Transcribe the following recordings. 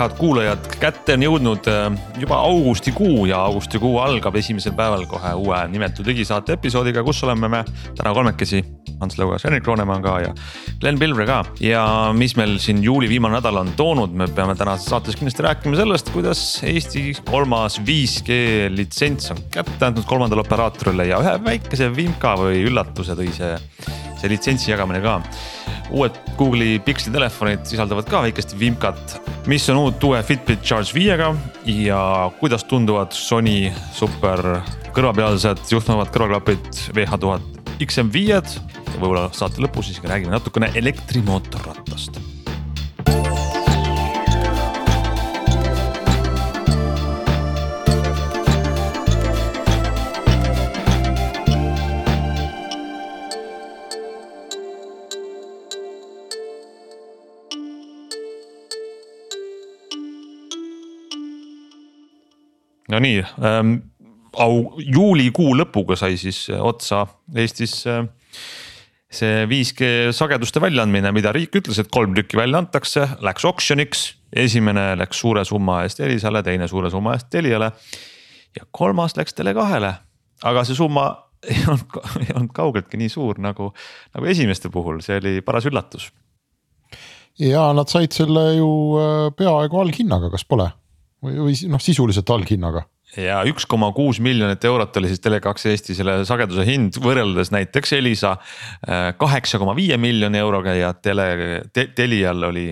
head kuulajad, kätte on jõudnud äh, juba augustikuu ja augustikuu algab esimesel päeval kohe uue nimetu digisaate episoodiga, kus oleme me täna kolmekesi. Ants Lõugas, Henrik Roonemaa ka ja Glen Pilvre ka ja mis meil siin juuli viimane nädal on toonud, me peame tänases saates kindlasti rääkima sellest, kuidas Eesti kolmas 5G litsents on kätte antud kolmandale operaatorile ja ühe väikese vimka või üllatuse tõi see, see litsentsi jagamine ka uued Google'i Pixeli telefonid sisaldavad ka väikest vimkat, mis on uut uue Fitbit Charge viiega ja kuidas tunduvad Sony super kõrvapealsed juhtmevad kõrvaklapid VH1000 XM5-d. ja võib-olla saate lõpus siis räägime natukene elektrimootorrattast Nonii ähm,, au-, juulikuu lõpuga sai siis äh, otsa Eestis äh, see 5G sageduste väljaandmine, mida riik ütles, et kolm tükki välja antakse, läks oksjoniks. esimene läks suure summa eest Elisale, teine suure summa eest Teliale ja kolmas läks Tele2-le, aga see summa ei olnud, ei olnud kaugeltki nii suur nagu, nagu esimeste puhul, see oli paras üllatus. ja nad said selle ju äh, peaaegu alghinnaga, kas pole? Või, või noh, sisuliselt alghinnaga ja üks koma kuus miljonit eurot oli siis Tele2 Eesti selle sageduse hind võrreldes näiteks Elisa äh, kaheksa koma viie miljoni euroga ja tele te,, Telial oli.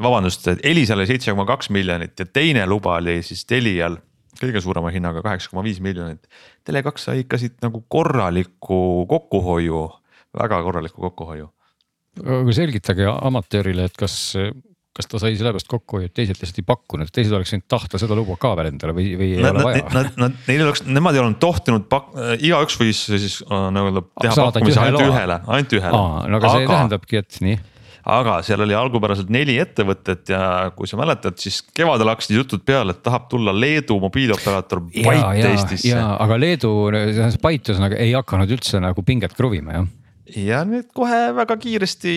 vabandust, Elisal oli seitse koma kaks miljonit ja teine luba oli siis Telial kõige suurema hinnaga kaheksa koma viis miljonit. Tele2 sai ikka siit nagu korraliku kokkuhoiu, väga korraliku kokkuhoiu. aga selgitage amatöörile, et kas kas ta sai sellepärast kokku, et teised lihtsalt ei pakkunud, teised oleks võinud tahta seda luba ka veel endale või, või ei nad, ole vaja? Nad, nad, neil oleks, nemad ei olnud tohtinud pak-, äh, igaüks võis siis äh, nagu teha pakkumise ainult ühele, ainult ühele. no aga see tähendabki, et nii aga seal oli algupäraselt neli ettevõtet ja kui sa mäletad, siis kevadel hakkasid jutud peale, et tahab tulla Leedu mobiilioperaator Byte Eestisse. aga Leedu, Byte ühesõnaga ei hakanud üldse nagu pinget kruvima jah ja nüüd kohe väga kiiresti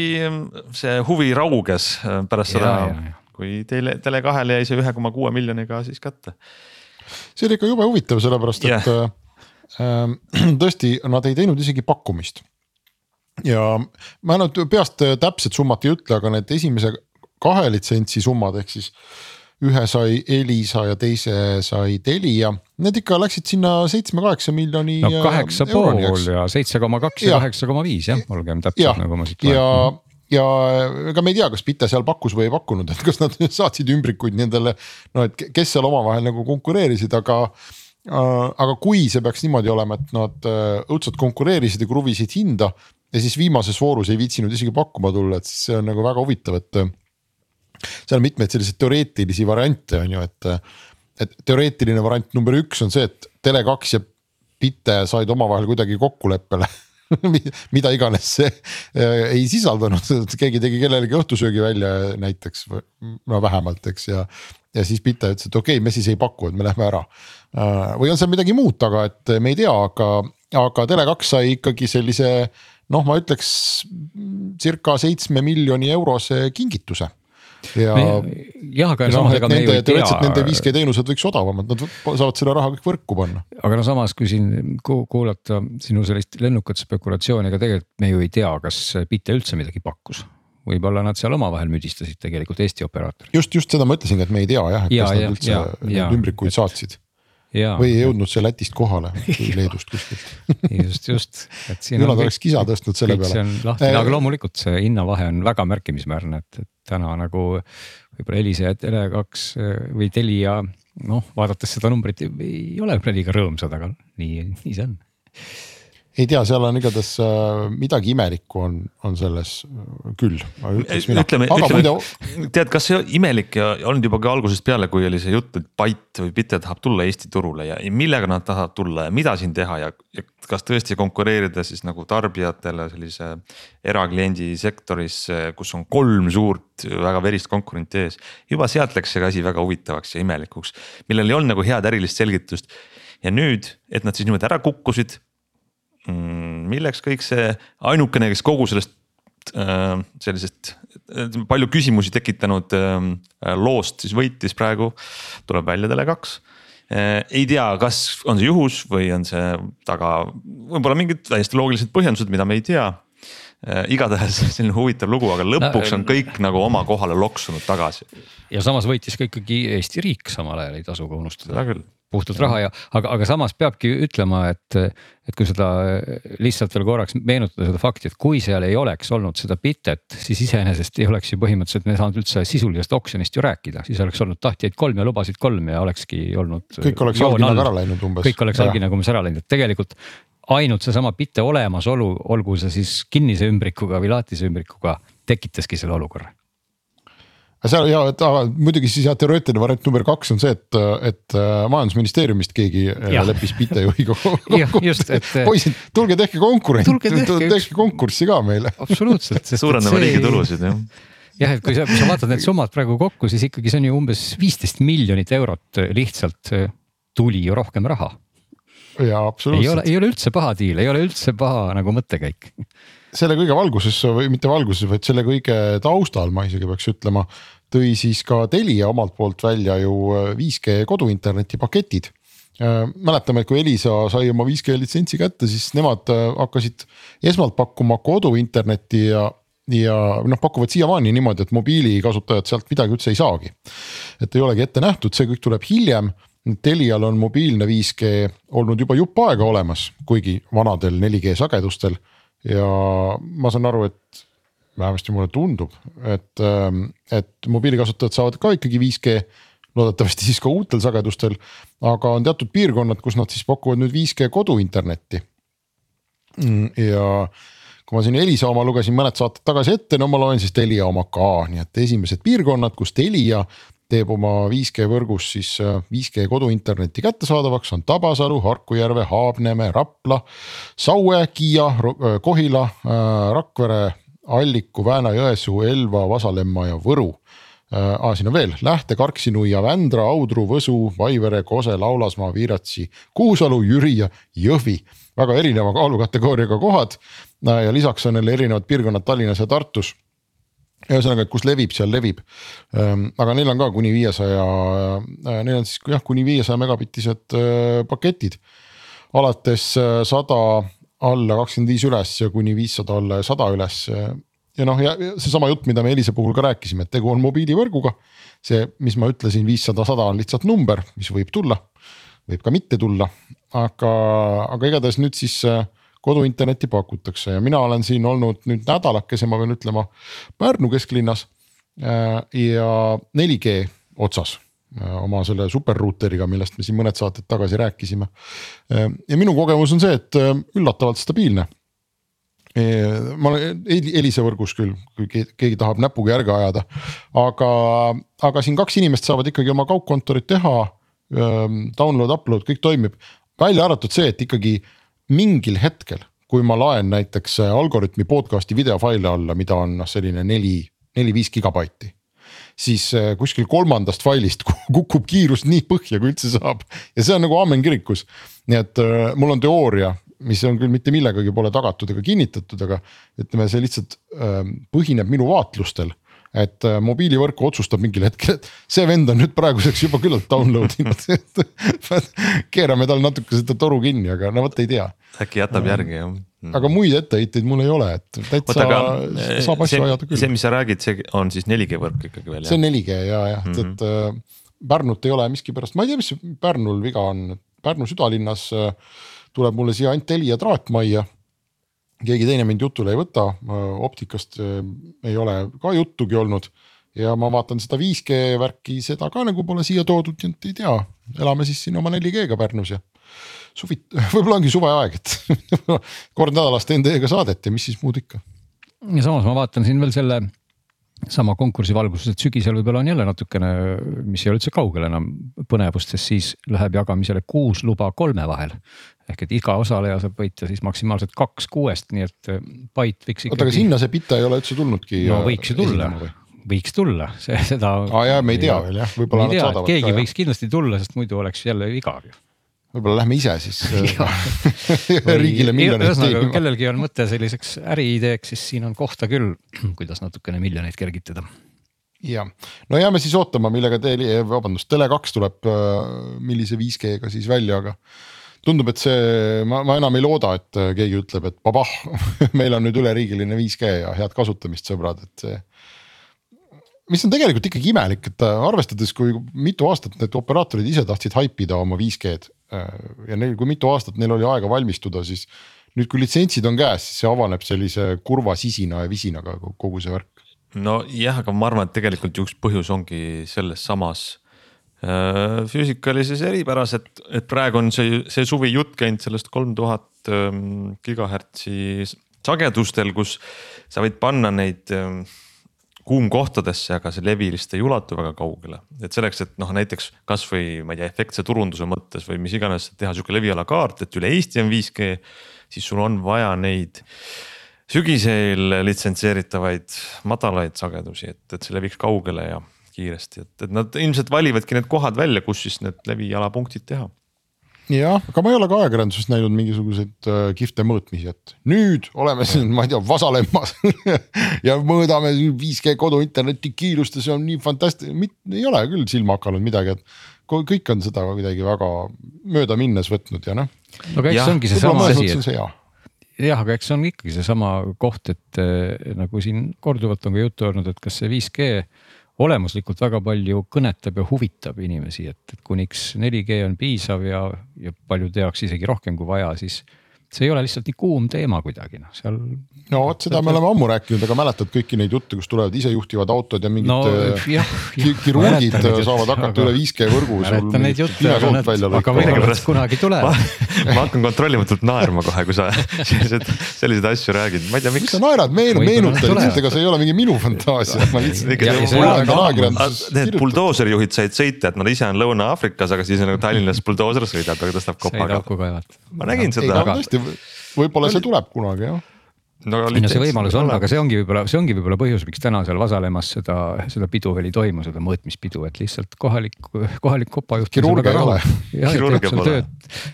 see huvi rauges äh, pärast seda, kui teile Tele2-le jäi see ühe koma kuue miljoniga siis kätte. see oli ikka jube huvitav, sellepärast yeah. et äh, äh, tõesti, nad ei teinud isegi pakkumist. ja ma nüüd peast täpset summat ei ütle, aga need esimese kahe litsentsi summad ehk siis ühe sai Elisa ja teise sai Telia. Need ikka läksid sinna seitsme-kaheksa miljoni. no kaheksa pool ja seitse koma kaks ja kaheksa koma viis jah, olgem täpsed nagu ma siit loen. ja, ja ega me ei tea, kas Pite seal pakkus või ei pakkunud, et kas nad saatsid ümbrikuid nendele, no et kes seal omavahel nagu konkureerisid, aga äh, aga kui see peaks niimoodi olema, et nad äh, õudselt konkureerisid ja kruvisid hinda ja siis viimases voorus ei viitsinud isegi pakkuma tulla, et siis see on nagu väga huvitav, et seal on mitmeid selliseid teoreetilisi variante on ju, et. et teoreetiline variant number üks on see, et Tele2 ja Pite said omavahel kuidagi kokkuleppele mida iganes see äh, ei sisaldanud, keegi tegi kellelegi õhtusöögi välja näiteks no vähemalt, eks ja. ja siis Pite ütles, et okei okay,, me siis ei paku, et me lähme ära. Äh, või on seal midagi muud taga, et me ei tea, aga, aga Tele2 sai ikkagi sellise noh, ma ütleks circa seitsme miljoni eurose kingituse ja. jah, aga no, samas ega me ju ei tea. Nende 5G teenused võiks odavamad, nad saavad selle raha kõik võrku panna. aga no samas, kui siin kuulata sinu sellist lennukat spekulatsiooni, ega tegelikult me ju ei tea, kas Bitte üldse midagi pakkus võib-olla nad seal omavahel müdistasid tegelikult Eesti operaatorid. just, just seda ma ütlesingi, et me ei tea jah, et ja, kas ja, nad üldse neid ümbrikuid saatsid Ja, või ei jõudnud see Lätist kohale või Leedust kuskilt just, just. ju nad oleks kisa tõstnud selle peale. see on lahtine, aga loomulikult see hinnavahe on väga märkimisväärne, et, et täna nagu võib-olla Elisa ja Tele2 või Telia, noh, vaadates seda numbrit ei ole liiga rõõmsad, aga nii, nii see on ei tea, seal on igatahes äh, midagi imelikku on, on selles küll, ütleme, ütleme, tead, kas see imelik ja olnud juba ka algusest peale, kui oli see jutt, et Byte või Bitte tahab tulla Eesti turule ja millega nad tahavad tulla ja mida siin teha ja, ja kas tõesti konkureerida siis nagu tarbijatele sellise erakliendi sektoris, kus on kolm suurt väga verist konkurenti ees. juba sealt läks see asi väga huvitavaks ja imelikuks, millel ei olnud nagu head ärilist selgitust. Ja nüüd, et nad siis niimoodi ära kukkusid milleks kõik see, ainukene, kes kogu sellest äh, sellisest palju küsimusi tekitanud äh, loost siis võitis praegu, tuleb välja Tele2 äh,. ei tea, kas on see juhus või on see taga võib-olla mingid täiesti loogilised põhjendused, mida me ei tea äh,. igatahes selline huvitav lugu, aga lõpuks on kõik nagu oma kohale loksunud tagasi. ja samas võitis ka ikkagi Eesti riik samal ajal, ei tasu ka unustada. seda küll puhtalt raha ja, aga, aga samas peabki ütlema, et, et kui seda lihtsalt veel korraks meenutada seda fakti, et kui seal ei oleks olnud seda bitet, siis iseenesest ei oleks ju põhimõtteliselt me saanud üldse sisulisest oksjonist ju rääkida, siis oleks olnud tahtjaid kolm ja lubasid kolm ja olekski olnud. kõik oleks allkinnaga ära läinud umbes. kõik oleks allkinnaga umbes ära läinud, et tegelikult ainult seesama bite olemasolu, olgu see siis kinnise ümbrikuga või laatise ümbrikuga, tekitaski selle olukorra seal ja, aga, muidugi siis jah, teoreetiline variant number kaks on see, et, et äh, majandusministeeriumist keegi äh, ja. leppis pitejuhiga kokku. Et... poisid, tulge tehke konkurent, tehke, tehke konkurssi ka meile. absoluutselt. suurendame riigi tulusid jah jah, et kui sa, kui sa vaatad need summad praegu kokku, siis ikkagi see on ju umbes viisteist miljonit eurot lihtsalt tuli ju rohkem raha. jaa, absoluutselt. ei ole, ei ole üldse paha diil, ei ole üldse paha nagu mõttekäik selle kõige valguses või mitte valguses, vaid selle kõige taustal ma isegi peaks ütlema, tõi siis ka Telia omalt poolt välja ju 5G äh, koduinterneti paketid äh, mäletame, et kui Elisa sai oma 5G litsentsi kätte, siis nemad äh, hakkasid esmalt pakkuma koduinternetti ja, ja noh, pakuvad siiamaani niimoodi, et mobiilikasutajad sealt midagi üldse ei saagi. et ei olegi ette nähtud, see kõik tuleb hiljem. Telial on mobiilne 5G olnud juba jupp aega olemas, kuigi vanadel 4G sagedustel ja ma saan aru, et vähemasti mulle tundub, et, ähm, et mobiilikasutajad saavad ka ikkagi 5G loodetavasti siis ka uutel sagedustel. aga on teatud piirkonnad, kus nad siis pakuvad nüüd 5G koduinternetti. Mm, ja kui ma siin Elisa oma lugesin mõned saated tagasi ette, no ma loen siis Telia oma ka, nii et esimesed piirkonnad, kus Telia teeb oma 5G võrgus siis 5G äh, koduinterneti kättesaadavaks, on Tabasalu, Harkujärve, Haabneme, Rapla, Saue, Kiia, äh, Kohila, äh, Rakvere, Alliku, Vääna-Jõesuu, Elva, Vasalemma ja Võru ah,. siin on veel Lähte, Karksi-Nuia, Vändra, Audru, Võsu, Vaivere, Kose, Laulasmaa, Viiratsi, Kuusalu, Jüri ja Jõhvi. väga erineva kaalukategooriaga kohad ja lisaks on neil erinevad piirkonnad Tallinnas ja Tartus ühesõnaga, et kus levib, seal levib. Ehm, aga neil on ka kuni viiesaja, äh, neil on siis jah, kuni viiesaja megabitised äh, paketid. alates äh, sada alla kakskümmend viis üles ja kuni viissada alla ja sada üles. ja noh, ja seesama jutt, mida me Elisa puhul ka rääkisime, et tegu on mobiilivõrguga. see, mis ma ütlesin, viissada, sada on lihtsalt number, mis võib tulla, võib ka mitte tulla, aga, aga igatahes nüüd siis koduinternetti pakutakse ja mina olen siin olnud nüüd nädalakese, ma pean ütlema, Pärnu kesklinnas äh, ja 4G otsas äh, oma selle superruuteriga, millest me siin mõned saated tagasi rääkisime. Äh, ja minu kogemus on see, et üllatavalt stabiilne. ma olen Elisa võrgus küll, kui keegi tahab näpuga järge ajada, aga, aga siin kaks inimest saavad ikkagi oma kaugkontorit teha. Download, upload, kõik toimib, välja arvatud see, et ikkagi mingil hetkel, kui ma laen näiteks äh, Algorütmi podcast'i videofaile alla, mida on noh, selline neli, neli-viis gigabaiti siis äh, kuskil kolmandast failist kukub kiirus nii põhja, kui üldse saab ja see on nagu aamen kirikus. nii et äh, mul on teooria, mis on küll mitte millegagi pole tagatud ega kinnitatud, aga ütleme, see lihtsalt äh, põhineb minu vaatlustel et äh, mobiilivõrk otsustab mingil hetkel, et see vend on nüüd praeguseks juba küllalt download inud keerame tal natuke seda toru kinni, aga no vot ei tea. äkki jätab järgi jah mm. aga muid etteheiteid mul ei ole, et täitsa aga, saab asju ajada küll. see, mis sa räägid, see on siis 4G võrk ikkagi veel jah? see on 4G ja, jah mm, -hmm. et äh, Pärnut ei ole miskipärast, ma ei tea, mis Pärnul viga on, Pärnu südalinnas äh, tuleb mulle siia ainult Telia traatmajja keegi teine mind jutule ei võta, optikast äh, ei ole ka juttugi olnud ja ma vaatan seda 5G värki, seda ka nagu pole siia toodud, nii et ei tea, elame siis siin oma 4G-ga Pärnus ja suvi, võib-olla ongi suveaeg, et kord nädalas teen teiega saadet ja mis siis muud ikka. ja samas ma vaatan siin veel selle sama konkursi valguses, et sügisel võib-olla on jälle natukene, mis ei ole üldse kaugel enam põnevust, sest siis läheb jagamisele kuus luba kolme vahel. ehk et iga osaleja saab võita siis maksimaalselt kaks kuuest, nii et Byte võiks ikkagi. oota, aga sinna see Pita ei ole üldse tulnudki? no võiks ju tulla võiks tulla, see, seda. aa jaa, me ei tea veel jah, võib-olla nad saadavad. keegi ka, võiks kindlasti tulla, sest muidu oleks jälle igav ju võib-olla lähme ise siis riigile miljoneid teenima. kellelgi on mõte selliseks äriideeks, siis siin on kohta küll, kuidas natukene miljoneid kergitada. ja, no jääme siis ootama, millega Tele, vabandust, Tele2 tuleb, äh, millise 5G-ga siis välja, aga tundub, et see, ma, ma enam ei looda, et keegi ütleb, et babah meil on nüüd üleriigiline 5G ja head kasutamist, sõbrad, et see mis on tegelikult ikkagi imelik, et äh, arvestades, kui mitu aastat need operaatorid ise tahtsid haipida oma 5G-d äh, ja neil, kui mitu aastat neil oli aega valmistuda, siis. nüüd, kui litsentsid on käes, siis see avaneb sellise kurva sisina ja visinaga kogu see värk. nojah, aga ma arvan, et tegelikult üks põhjus ongi selles samas äh, füüsikalises eripäras, et, et praegu on see, see suvi jutt käinud sellest kolm tuhat ähm, gigahertsi sagedustel, kus sa võid panna neid ähm, kuumkohtadesse, aga see levi lihtsalt ei ulatu väga kaugele. et selleks, et noh, näiteks kasvõi ma ei tea, efektse turunduse mõttes või mis iganes teha sihuke leviala kaart, et üle Eesti on 5G, siis sul on vaja neid sügisel litsenseeritavaid madalaid sagedusi, et, et see leviks kaugele ja kiiresti, et, et nad ilmselt valivadki need kohad välja, kus siis need levialapunktid teha jah, aga ma ei ole ka ajakirjanduses näinud mingisuguseid äh, kihvte mõõtmisi, et nüüd oleme siin, ma ei tea, Vasalemmas ja mõõdame 5G koduinterneti kiirust ja see on nii fantastiline, ei ole küll silma hakanud midagi, et kõik on seda kuidagi väga mööda minnes võtnud ja noh. no aga eks see ongi seesama asi, et jah, aga eks see on ikkagi seesama koht, et äh, nagu siin korduvalt on ka juttu olnud, et kas see 5G olemuslikult väga palju kõnetab ja huvitab inimesi, et, et kuniks 4G on piisav ja, ja paljude jaoks isegi rohkem kui vaja, siis see ei ole lihtsalt nii kuum teema kuidagi noh, seal. no vot, seda me oleme ammu rääkinud, aga mäletad kõiki neid jutte, kus tulevad isejuhtivad autod ja mingid no, äh, jah, jah, kirurgid saavad hakata aga, üle 5G võrgu. mäletan neid jutte, aga nad, aga millegipärast kunagi tulevad ma hakkan kontrollimatult naerma kohe, kui sa selliseid, selliseid asju räägid, ma ei tea, miks. sa naerad, meenu, meenuta lihtsalt, ega see ei ole mingi minu fantaasia, ma lihtsalt. Need buldooserijuhid said sõita, et nad ise on Lõuna-Aafrikas, aga siis nagu Tallinnas buldooser sõidab ja tõstab kopaga. ma nägin seda. tõesti võib-olla see tuleb kunagi jah. No, no see võimalus on, aga see ongi võib-olla, see ongi võib-olla põhjus, miks täna seal Vasalemmas seda, seda pidu veel ei toimu, seda mõõtmispidu, et lihtsalt kohalik, kohalik kopajuht. kirurgia ei ole. teeb seal tööd,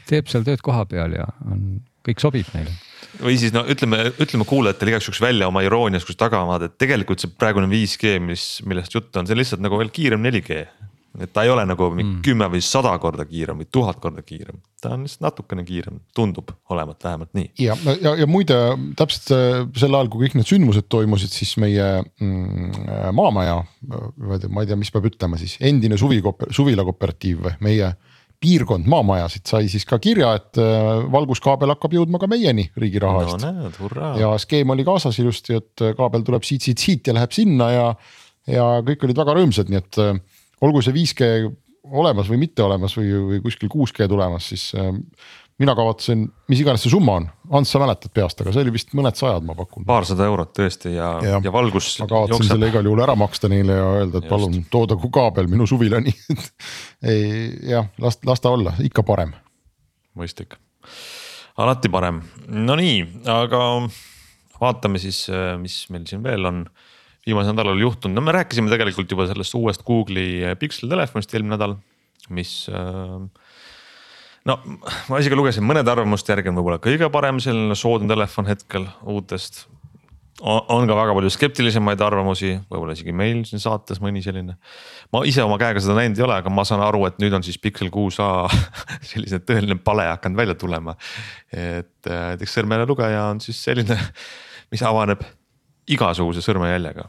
teeb seal tööd koha peal ja on, kõik sobib neile. Või siis no ütleme, ütleme kuulajatele igaks juhuks välja oma iroonias, kus tagamaad, et tegelikult see praegune 5G, mis, millest juttu on, see on lihtsalt nagu veel kiirem 4G et ta ei ole nagu mm. kümme või sada korda kiirem või tuhat korda kiirem, ta on lihtsalt natukene kiirem, tundub olevat vähemalt nii. ja, ja, ja muide täpselt äh, sel ajal, kui kõik need sündmused toimusid, siis meie mm, maamaja, ma ei tea, mis peab ütlema siis, endine suvi, suvila kooperatiiv või meie piirkond maamajasid sai siis ka kirja, et äh, valguskaabel hakkab jõudma ka meieni riigi raha eest no,. ja skeem oli kaasas ilusti, et kaabel tuleb siit, siit, siit ja läheb sinna ja, ja kõik olid väga rõõmsad, nii et äh, olgu see 5G olemas või mitte olemas või, või kuskil 6G tulemas, siis äh, mina kavatsen, mis iganes see summa on, Ants, sa mäletad peast, aga see oli vist mõned sajad, ma pakun. paarsada eurot tõesti ja, ja, ja valgus. ma kavatsen jookseb. selle igal juhul ära maksta neile ja öelda, et Just. palun toodagu kaabel minu suvilani ei jah, las, las ta olla, ikka parem. mõistlik, alati parem, no nii, aga vaatame siis, äh, mis meil siin veel on viimasel nädalal juhtunud, no me rääkisime tegelikult juba sellest uuest Google'i Pixel telefonist eelmine nädal, mis äh, no ma isegi lugesin mõnede arvamuste järgi on võib-olla kõige parem selline soodne telefon hetkel uutest. on ka väga palju skeptilisemaid arvamusi, võib-olla isegi meil siin saates mõni selline. ma ise oma käega seda näinud ei ole, aga ma saan aru, et nüüd on siis Pixel 6a selline tõeline pale hakanud välja tulema. et äh, näiteks sõrmelugeja on siis selline, mis avaneb igasuguse sõrmejäljega.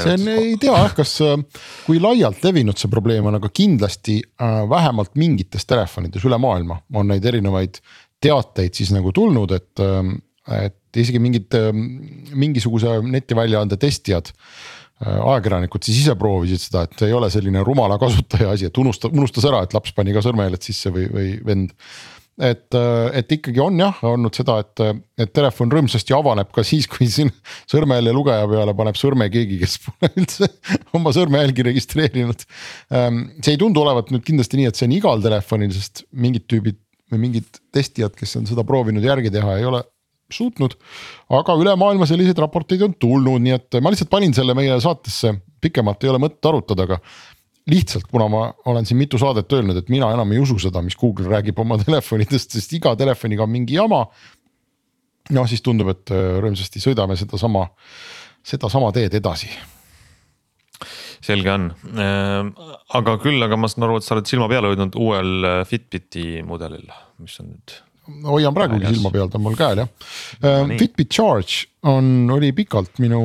see on, ei tea jah, kas, äh, kui laialt levinud see probleem on, aga kindlasti äh, vähemalt mingites telefonides üle maailma on neid erinevaid teateid siis nagu tulnud, et, äh, et isegi mingid mingisuguse netiväljaande testijad ajakirjanikud siis ise proovisid seda, et ei ole selline rumala kasutaja asi, et unusta, unustas ära, et laps pani ka sõrmejäljed sisse või, või vend et, et ikkagi on jah olnud seda, et, et telefon rõõmsasti avaneb ka siis, kui siin sõrmejälje lugeja peale paneb sõrme keegi, kes pole üldse oma sõrmejälgi registreerinud. Ehm, see ei tundu olevat nüüd kindlasti nii, et see on igal telefonil, sest mingid tüübid või mingid testijad, kes on seda proovinud järgi teha, ei ole suutnud. aga üle maailma selliseid raporteid on tulnud, nii et ma lihtsalt panin selle meie saatesse, pikemalt ei ole mõtet arutada, aga lihtsalt, kuna ma olen siin mitu saadet öelnud, et mina enam ei usu seda, mis Google räägib oma telefonidest, sest iga telefoniga on mingi jama. noh, siis tundub, et äh, rõõmsasti sõidame sedasama, sedasama teed edasi. selge on, äh, aga küll, aga ma saan aru, et sa oled silma peal hoidnud uuel äh, Fitbiti mudelil, mis on nüüd hoian praegugi silma peal, ta on mul käel jah no,. Fitbit Charge on, oli pikalt minu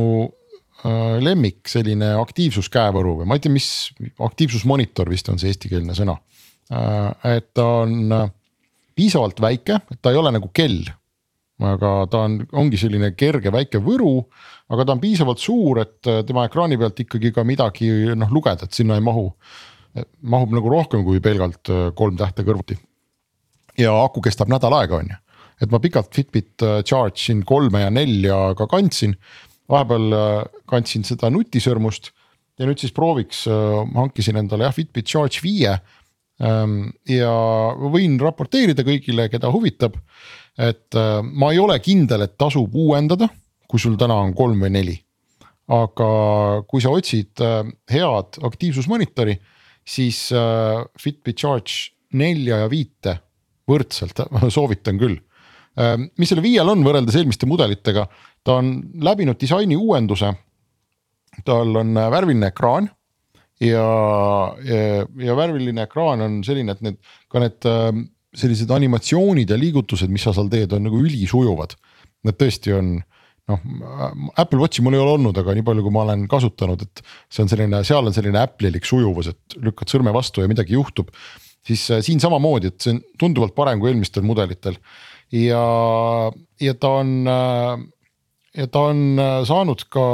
lemmik selline aktiivsuskäevõru või ma ei tea, mis aktiivsusmonitor vist on see eestikeelne sõna. Äh, et ta on äh, piisavalt väike, et ta ei ole nagu kell. aga ta on, ongi selline kerge väike võru, aga ta on piisavalt suur, et tema ekraani pealt ikkagi ka midagi noh lugeda, et sinna ei mahu. mahub nagu rohkem kui pelgalt kolm tähte kõrvuti. ja aku kestab nädal aega, on ju, et ma pikalt Fitbit Charge siin kolme ja nelja ka kandsin vahepeal äh, kandsin seda nutisõrmust ja nüüd siis prooviks, äh, hankisin endale jah Fitbit Charge viie. Ähm, ja võin raporteerida kõigile, keda huvitab, et äh, ma ei ole kindel, et tasub uuendada, kui sul täna on kolm või neli. aga kui sa otsid head aktiivsusmonitori, siis Fitbit Charge nelja ja viite võrdselt soovitan küll mis selle viiel on võrreldes eelmiste mudelitega, ta on läbinud disaini uuenduse. tal on värviline ekraan ja, ja, ja värviline ekraan on selline, et need ka need ähm, sellised animatsioonid ja liigutused, mis sa seal teed, on nagu ülisujuvad. Need tõesti on noh, Apple Watchi mul ei ole olnud, aga nii palju, kui ma olen kasutanud, et see on selline, seal on selline Apple'ilik sujuvus, et lükkad sõrme vastu ja midagi juhtub. siis äh, siin samamoodi, et see on tunduvalt parem kui eelmistel mudelitel ja, ja ta on äh, ja ta on äh, saanud ka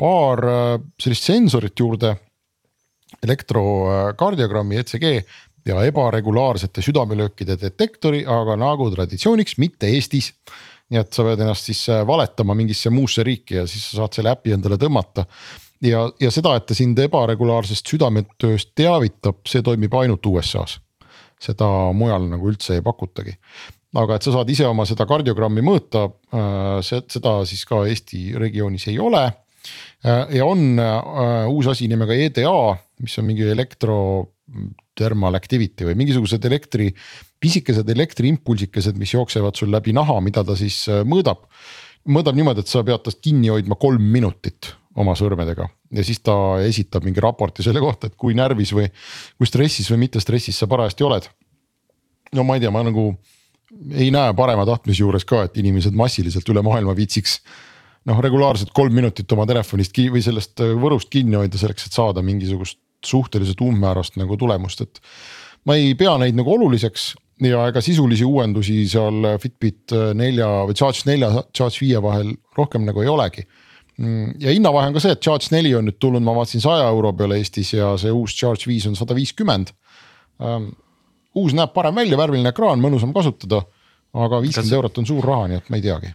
paar äh, sellist sensorit juurde. elektrokardiogrammi ECG ja ebaregulaarsete südamelöökide detektori, aga nagu traditsiooniks mitte Eestis. nii et sa pead ennast siis äh, valetama mingisse muusse riiki ja siis sa saad selle äpi endale tõmmata. ja, ja seda, et ta sind ebaregulaarsest südametööst teavitab, see toimib ainult USA-s. seda mujal nagu üldse ei pakutagi aga et sa saad ise oma seda kardiogrammi mõõta, äh, seda siis ka Eesti regioonis ei ole. Äh, ja on äh, uus asi nimega EDA, mis on mingi elektro thermal activity või mingisugused elektri, pisikesed elektriimpulsikesed, mis jooksevad sul läbi naha, mida ta siis mõõdab. mõõdab niimoodi, et sa pead tast kinni hoidma kolm minutit oma sõrmedega ja siis ta esitab mingi raporti selle kohta, et kui närvis või kui stressis või mitte stressis sa parajasti oled. no ma ei tea, ma nagu ei näe parema tahtmise juures ka, et inimesed massiliselt üle maailma viitsiks noh, regulaarselt kolm minutit oma telefonist või sellest äh, võrust kinni hoida selleks, et saada mingisugust suhteliselt umbmäärast nagu tulemust, et. ma ei pea neid nagu oluliseks ja ega sisulisi uuendusi seal Fitbit äh, nelja või Charge nelja, Charge viie vahel rohkem nagu ei olegi. Mm, ja hinnavahe on ka see, et Charge neli on nüüd tulnud, ma vaatasin saja euro peale Eestis ja see uus Charge viis on sada viiskümmend ähm, uus näeb parem välja, värviline ekraan, mõnusam kasutada. aga viiskümmend eurot on suur raha, nii et ma ei teagi.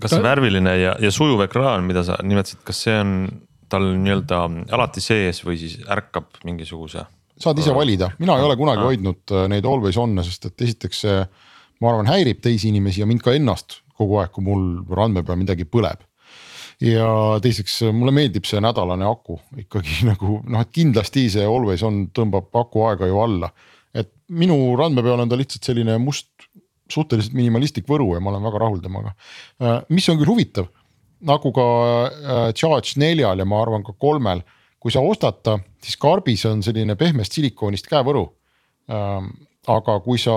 kas see värviline ja, ja sujuv ekraan, mida sa nimetasid, kas see on tal nii-öelda alati sees või siis ärkab mingisuguse? saad ise valida, mina ei ole kunagi hoidnud äh, neid always on'e, sest et esiteks see, ma arvan, häirib teisi inimesi ja mind ka ennast kogu aeg, kui mul randme peal midagi põleb ja teiseks mulle meeldib see nädalane aku ikkagi nagu noh, et kindlasti see always on tõmbab aku aega ju alla et minu randme peal on ta lihtsalt selline must, suhteliselt minimalistlik võru ja ma olen väga rahul temaga. Äh, mis on küll huvitav, nagu ka äh, Charge neljal ja ma arvan ka kolmel, kui sa ostad ta, siis karbis on selline pehmest silikoonist käevõru. Ähm, aga kui sa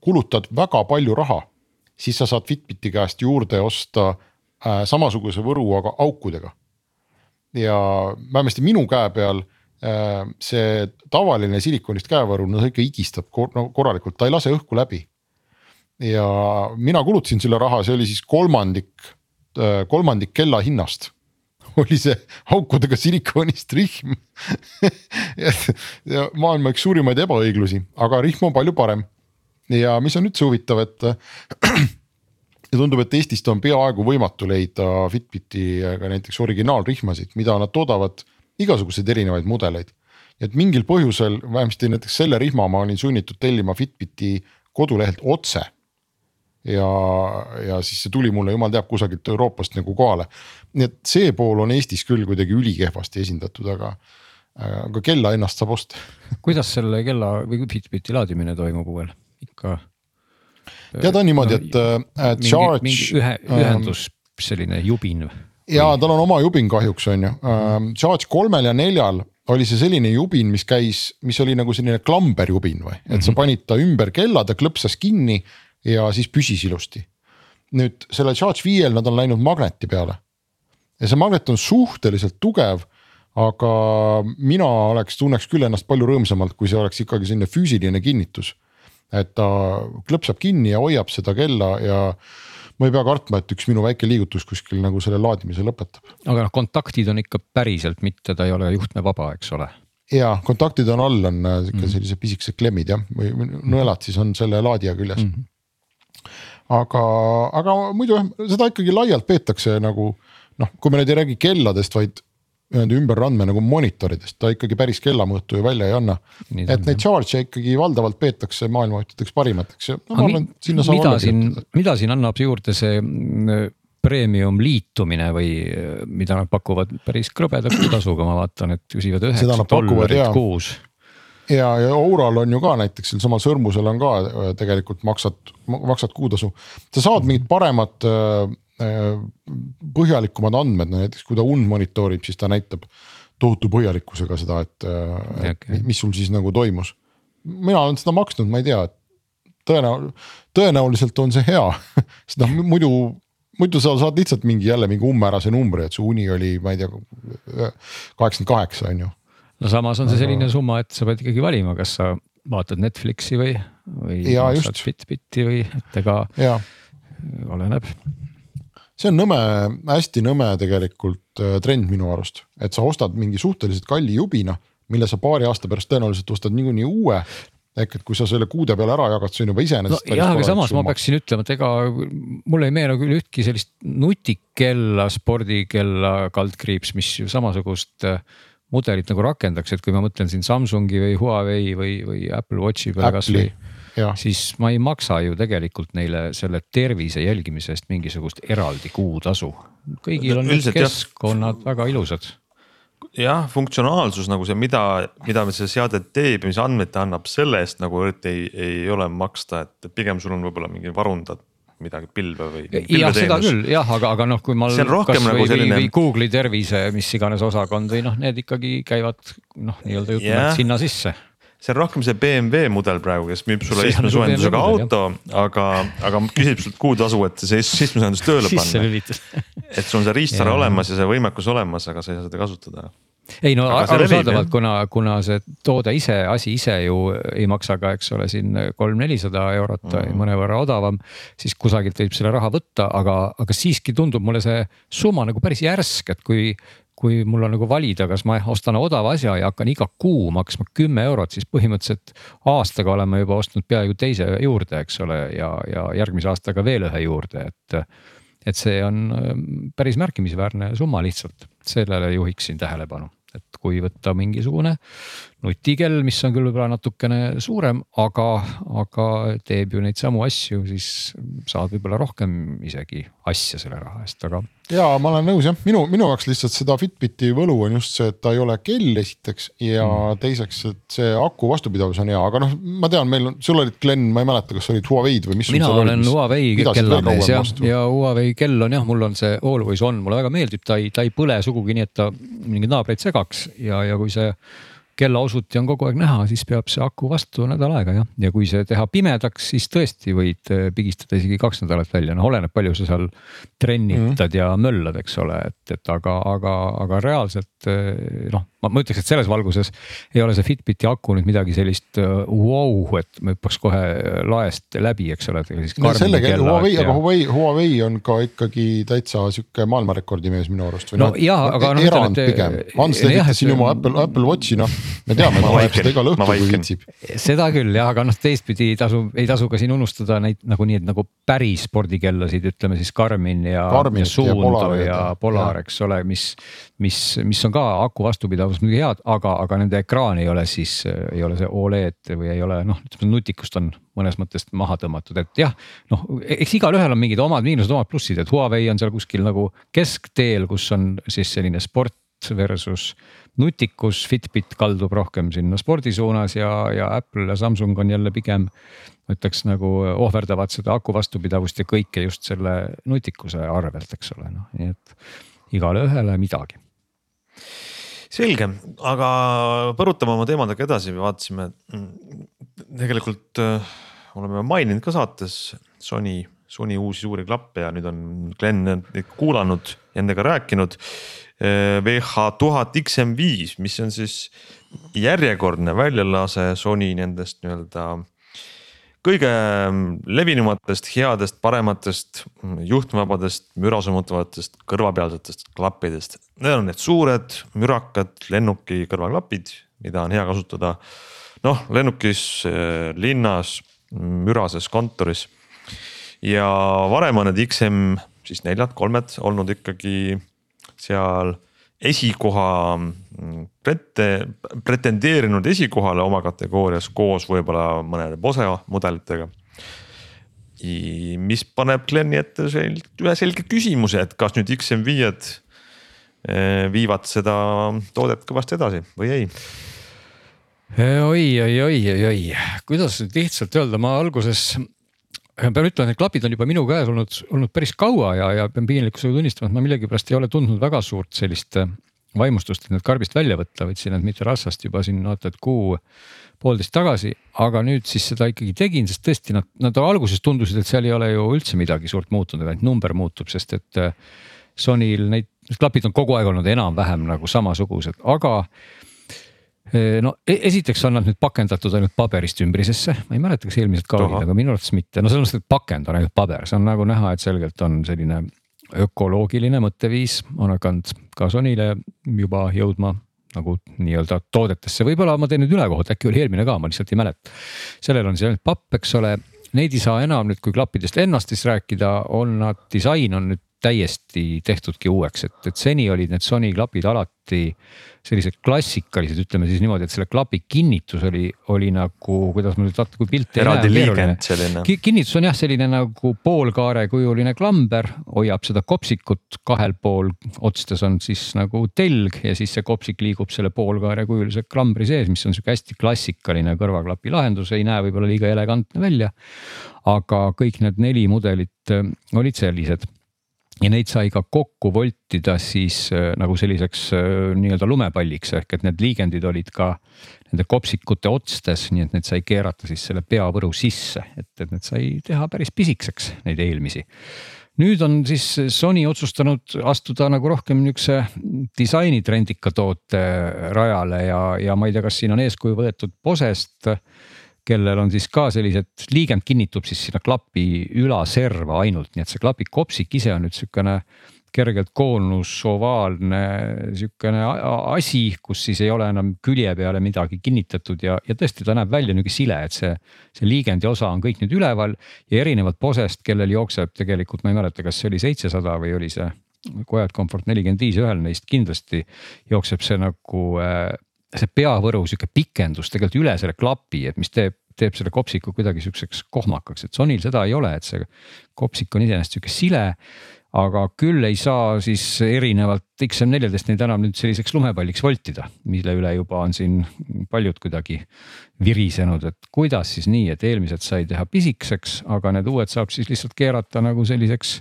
kulutad väga palju raha, siis sa saad Fitbiti käest juurde osta äh, samasuguse võru, aga aukudega. ja vähemasti minu käe peal see tavaline silikoonist käevõru, no see ikka higistab kor no, korralikult, ta ei lase õhku läbi. ja mina kulutasin selle raha, see oli siis kolmandik, kolmandik kella hinnast oli see aukudega silikoonist rihm maailma üks suurimaid ebaõiglusi, aga rihm on palju parem. ja mis on üldse huvitav, et tundub, et Eestist on peaaegu võimatu leida Fitbiti ka näiteks originaalrihmasid, mida nad toodavad igasuguseid erinevaid mudeleid. et mingil põhjusel, vähemasti näiteks selle rihma ma olin sunnitud tellima Fitbiti kodulehelt otse ja, ja siis see tuli mulle jumal teab kusagilt Euroopast nagu kohale. nii et see pool on Eestis küll kuidagi ülikehvasti esindatud, aga, aga kella ennast saab osta. kuidas selle kella või Fitbiti laadimine toimub uuel, ikka? tead on niimoodi, et äh, charge. ühe, ähm, ühendus ähm, selline jubin. Ja tal on oma jubin kahjuks on ju ähm,, charge kolmel ja neljal oli see selline jubin, mis käis, mis oli nagu selline klamberjubin või, et sa mhm. panid ta ümber kella, ta klõpsas kinni ja siis püsis ilusti. nüüd selle Charge viiel nad on läinud magneti peale. ja see magnet on suhteliselt tugev, aga mina oleks, tunneks küll ennast palju rõõmsamalt, kui see oleks ikkagi selline füüsiline kinnitus. et ta klõpsab kinni ja hoiab seda kella ja ma ei pea kartma, et üks minu väike liigutus kuskil nagu selle laadimise lõpetab. aga noh, kontaktid on ikka päriselt, mitte ta ei ole juhtmevaba, eks ole ja kontaktid on all, on äh, sihuke mm -hmm. sellised pisikesed klemmid jah, või nõelad siis on selle laadija küljes mm. -hmm aga, aga muidu jah, seda ikkagi laialt peetakse nagu noh, kui me nüüd ei räägi kelladest, vaid nii-öelda ümberandme nagu monitoridest, ta ikkagi päris kellamõõtu ju välja ei anna. et neid charge'e ikkagi valdavalt peetakse maailma ühtedeks parimateks ja no, ma arvan, et sinna saab mida siin, mida siin annab juurde see mm, premium liitumine või mida nad pakuvad päris krõbeda kuutasuga, ma vaatan, et küsivad üheksa dollarit kuus ja, ja Oural on ju ka näiteks sealsamal sõrmusel on ka äh, tegelikult maksad, maksad kuutasu. sa saad mingid paremad äh, äh, põhjalikumad andmed, no näiteks kui ta und monitoorib, siis ta näitab tohutu põhjalikkusega seda, et okay. mis sul siis nagu toimus. mina olen seda maksnud, ma ei tea, tõenäoliselt, tõenäoliselt on see hea sest noh muidu muidu sa saad lihtsalt mingi jälle mingi umbmäärase numbri, et su uni oli, ma ei tea, kaheksakümmend kaheksa on ju no samas on see selline summa, et sa pead ikkagi valima, kas sa vaatad Netflixi või, või maksad Fitbiti või, et ega oleneb. See on nõme, hästi nõme tegelikult äh, trend minu arust, et sa ostad mingi suhteliselt kalli jubina, mille sa paari aasta pärast tõenäoliselt ostad niikuinii uue ehk et kui sa selle kuude peale ära jagad, see on juba iseenesest no,. jah, aga samas summa. ma peaksin ütlema, et ega mulle ei meenu küll ühtki sellist nutikella, spordikella kaldkriips, mis ju samasugust äh, mudelit nagu rakendaks, et kui ma mõtlen siin Samsungi või Huawei või, või Apple Watchi peale kasvõi. Siis ma ei maksa ju tegelikult neile selle tervise jälgimise eest mingisugust eraldi kuutasu. kõigil on need keskkonnad jah. väga ilusad jah, funktsionaalsus nagu see, mida, mida see seade teeb mis andmeid ta annab, selle eest nagu eriti ei, ei ole maksta, et pigem sul on võib-olla mingi varundad midagi pilve või. jah, seda küll jah, aga, aga noh, kui ma. see on rohkem nagu selline. või Google'i tervise, mis iganes osakond või noh, need ikkagi käivad noh, nii-öelda jutumärk sinna sisse see on rohkem see BMW mudel praegu, kes müüb sulle seitsmesoojendusega auto, aga, aga küsib sult kuutasu, et see seitsmesoojendus tööle panna. et sul on see riistvara olemas ja see võimekus olemas, aga sa ei saa seda kasutada ei no arusaadavalt, kuna, kuna see toode ise, asi ise ju ei maksa ka, eks ole, siin kolm-nelisada eurot mm -hmm. mõnevõrra odavam. siis kusagilt võib selle raha võtta, aga, aga siiski tundub mulle see summa nagu päris järsk, et kui kui mul on nagu valida, kas ma ostan odava asja ja hakkan iga kuu maksma kümme eurot, siis põhimõtteliselt aastaga olen ma juba ostnud peaaegu teise juurde, eks ole, ja, ja järgmise aastaga veel ühe juurde, et. et see on päris märkimisväärne summa lihtsalt, sellele juhiksin tähelepanu et kui võtta mingisugune nutikell, mis on küll võib-olla natukene suurem, aga, aga teeb ju neid samu asju, siis saad võib-olla rohkem isegi asja selle raha eest, aga. ja ma olen nõus jah, minu, minu jaoks lihtsalt seda Fitbiti võlu on just see, et ta ei ole kell esiteks ja mm. teiseks, et see aku vastupidavus on hea, aga noh, ma tean, meil on, sul olid Glen, ma ei mäleta, kas olid Huawei'd või mis. mina olen Huawei kellamees jah, ja Huawei kell on jah, mul on see Always on, mulle väga meeldib, ta ei, ta ei põle sugugi nii, et ta mingeid naabreid segaks ja, ja kui see kellaosuti on kogu aeg näha, siis peab see aku vastu nädal aega jah, ja kui see teha pimedaks, siis tõesti võid eh, pigistada isegi kaks nädalat välja, noh oleneb, palju sa seal trennitad mm -hmm. ja möllad, eks ole, et, et aga, aga, aga reaalselt eh, noh, ma, ma ütleks, et selles valguses ei ole see Fitbiti aku nüüd midagi sellist uh, wow, et me hüppaks kohe laest läbi, eks ole. no sellega Huawei ja..., aga Huawei, Huawei on ka ikkagi täitsa sihuke maailmarekordi mees minu arust. no, no jaa, aga noh. erand pigem, Hans lehvitas siin oma Apple, Apple Watchi, noh, me teame, ta loeb seda igal õhtul, kui viitsib. seda küll jah, aga noh, teistpidi ei tasu, ei tasu ka siin unustada neid nagu nii, et nagu päris spordikellasid, ütleme siis Garmin ja, ja Suundo ja, ja Polar, eks ole, mis, mis, mis on ka aku vastupidavus muidugi head, aga, aga nende ekraan ei ole siis, ei ole see Oled või ei ole noh, ütleme nutikust on mõnes mõttes maha tõmmatud, et jah. noh, eks igalühel on mingid omad miinused, omad plussid, et Huawei on seal kuskil nagu keskteel, kus on siis selline sport versus nutikus, Fitbit kaldub rohkem sinna spordi suunas ja, ja Apple ja Samsung on jälle pigem. ma ütleks nagu ohverdavad seda aku vastupidavust ja kõike just selle nutikuse arvelt, eks ole, noh, nii et igale ühele midagi selge, aga põrutame oma teemadega edasi, vaatasime tegelikult äh, oleme maininud ka saates Sony, Sony uusi suuri klappe ja nüüd on Glen neid kuulanud ja nendega rääkinud. VH1000 XM5, mis on siis järjekordne väljalase Sony nendest nii-öelda kõige levinumatest, headest, parematest, juhtmevabadest, müra summutavatest kõrvapealsetest klappidest. Need on need suured, mürakad lennuki kõrvaklapid, mida on hea kasutada noh, lennukis, linnas, mürases kontoris. ja varem on need XM siis neljad, kolmed olnud ikkagi seal esikoha prete-, pretendeerinud esikohale oma kategoorias koos võib-olla mõnede Bose mudelitega. mis paneb Glenni ette ühe selge küsimuse, et kas nüüd XM5-d eh, viivad seda toodet kõvasti edasi või ei oi, oi, oi, oi, oi, kuidas nüüd lihtsalt öelda, ma alguses pean ütlema, need klapid on juba minu käes olnud, olnud päris kaua ja, ja pean piinlikkusega tunnistama, et ma millegipärast ei ole tundnud väga suurt sellist äh, vaimustust, et need karbist välja võtta, võtsin need mitte rassast juba siin vaata et kuu poolteist tagasi, aga nüüd siis seda ikkagi tegin, sest tõesti nad, nad alguses tundusid, et seal ei ole ju üldse midagi suurt muutunud, ainult number muutub, sest et äh, Sonyl neid, need klapid on kogu aeg olnud enam-vähem nagu samasugused, aga no e-, esiteks on nad nüüd pakendatud ainult paberist ümbrisesse, ma ei mäleta, kas eelmised ka olid, aga minu arvates mitte, no selles mõttes, et pakend on ainult paber, see on nagu näha, et selgelt on selline ökoloogiline mõtteviis. On hakanud ka Sonyle juba jõudma nagu nii-öelda toodetesse, võib-olla ma teen nüüd ülekohut, äkki oli eelmine ka, ma lihtsalt ei mäleta. sellel on siis ainult papp, eks ole, neid ei saa enam nüüd, kui klappidest ennast siis rääkida, on nad, disain on nüüd täiesti tehtudki uueks, et, et seni olid need Sony klapid alati sellised klassikalised, ütleme siis niimoodi, et selle klapi kinnitus oli, oli nagu, kuidas ma nüüd vaatan, kui pilt ei näe. kinnitus on jah, selline nagu poolkaarekujuline klamber, hoiab seda kopsikut kahel pool otstes on siis nagu telg ja siis see kopsik liigub selle poolkaarekujulise klambri sees, mis on sihuke hästi klassikaline kõrvaklapi lahendus, ei näe võib-olla liiga elegantne välja. aga kõik need neli mudelit äh, olid sellised ja neid sai ka kokku voltida siis äh, nagu selliseks äh, nii-öelda lumepalliks. Ehk et need liigendid olid ka nende kopsikute otstes, nii et need sai keerata siis selle peavõru sisse, et, et need sai teha päris pisikeseks, neid eelmisi. nüüd on siis Sony otsustanud astuda nagu rohkem niukse disainitrendika toote rajale ja, ja ma ei tea, kas siin on eeskuju võetud Bosest kellel on siis ka sellised, liigend kinnitub siis sinna klapi ülaserva ainult, nii et see klapi kopsik ise on nüüd sihukene kergelt koonus, ovaalne sihukene asi, kus siis ei ole enam külje peale midagi kinnitatud ja, ja tõesti, ta näeb välja nihuke sile, et see, see liigendi osa on kõik nüüd üleval ja erinevalt Bosest, kellel jookseb tegelikult, ma ei mäleta, kas see oli seitsesada või oli see Quiet Comfort nelikümmend viis, ühel neist kindlasti jookseb see nagu äh, see peavõru sihuke pikendus tegelikult üle selle klapi, et mis teeb, teeb selle kopsiku kuidagi sihukeseks kohmakaks, et Sonil seda ei ole, et see kopsik on iseenesest sihuke sile. aga küll ei saa siis erinevalt XM4-dest neid enam nüüd selliseks lumepalliks voltida, mille üle juba on siin paljud kuidagi virisenud, et kuidas siis nii, et eelmised sai teha pisikeseks, aga need uued saab siis lihtsalt keerata nagu selliseks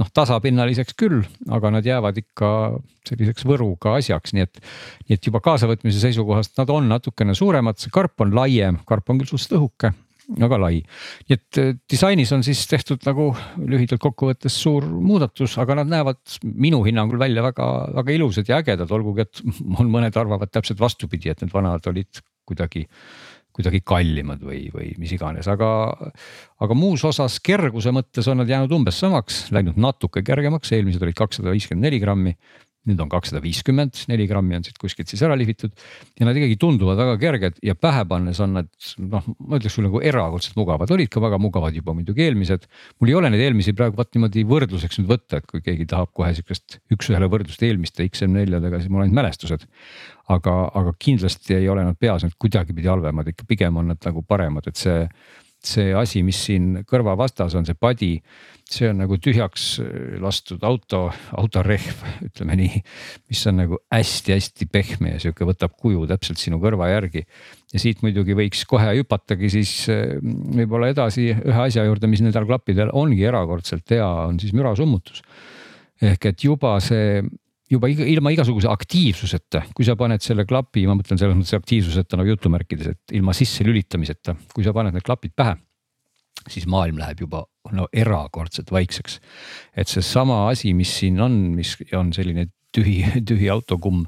noh, tasapinnaliseks küll, aga nad jäävad ikka selliseks võruga asjaks, nii et. nii et juba kaasavõtmise seisukohast nad on natukene suuremad, see karp on laiem, karp on küll suhteliselt õhuke, väga lai. nii et äh, disainis on siis tehtud nagu lühidalt kokkuvõttes suur muudatus, aga nad näevad minu hinnangul välja väga-väga ilusad ja ägedad, olgugi et on mõned arvavad täpselt vastupidi, et need vanad olid kuidagi kuidagi kallimad või, või mis iganes, aga, aga muus osas kerguse mõttes on nad jäänud umbes samaks, läinud natuke kergemaks, eelmised olid kakssada viiskümmend neli grammi nüüd on kakssada viiskümmend, neli grammi on siit kuskilt siis ära lihvitud ja nad ikkagi tunduvad väga kerged ja pähe pannes on nad noh, ma ütleks küll nagu erakordselt mugavad, olid ka väga mugavad juba muidugi eelmised. mul ei ole neid eelmisi praegu vaat niimoodi võrdluseks nüüd võtta, et kui keegi tahab kohe sihukest üks-ühele võrdlust eelmiste XM4-dega, siis mul on ainult mälestused. aga, aga kindlasti ei ole nad peas nüüd kuidagipidi halvemad, ikka pigem on nad nagu paremad, et see see asi, mis siin kõrva vastas on, see padi, see on nagu tühjaks lastud auto, autorehv, ütleme nii. mis on nagu hästi-hästi pehme ja sihuke võtab kuju täpselt sinu kõrva järgi. ja siit muidugi võiks kohe hüpatagi siis eh, võib-olla edasi ühe asja juurde, mis nendel klappidel ongi erakordselt hea, on siis mürasummutus. ehk et juba see juba ilma igasuguse aktiivsuseta, kui sa paned selle klapi, ma mõtlen selles mõttes aktiivsuseta nagu jutumärkides, et ilma sisse lülitamiseta, kui sa paned need klapid pähe, siis maailm läheb juba no erakordselt vaikseks. et seesama asi, mis siin on, mis on selline tühi, tühi autokumm,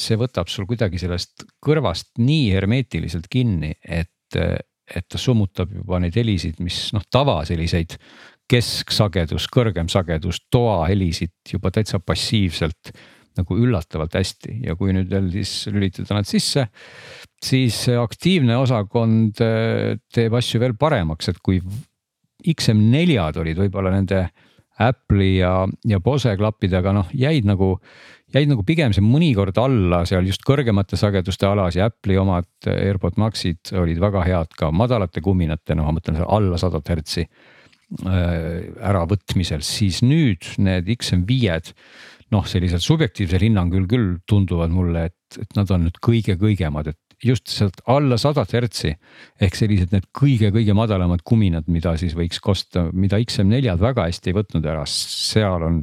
see võtab sul kuidagi sellest kõrvast nii hermeetiliselt kinni, et, et ta summutab juba neid helisid, mis noh, tava selliseid kesksagedus, kõrgem sagedus, toahelisid juba täitsa passiivselt nagu üllatavalt hästi ja kui nüüd veel siis lülitada nad sisse, siis aktiivne osakond äh, teeb asju veel paremaks, et kui XM4-d olid võib-olla nende Apple'i ja, ja Bose klappidega noh, jäid nagu, jäid nagu pigem see mõnikord alla seal just kõrgemate sageduste alas ja Apple'i omad AirPod Maxid olid väga head ka madalate kuminate, no ma mõtlen alla sadat hertsi Äh, äravõtmisel, siis nüüd need XM5-d noh, sellisel subjektiivsel hinnangul küll tunduvad mulle, et, et nad on nüüd kõige-kõigemad, et just sealt alla sadat hertsi ehk sellised need kõige-kõige madalamad kuminad, mida siis võiks kosta, mida XM4-d väga hästi ei võtnud ära, seal on,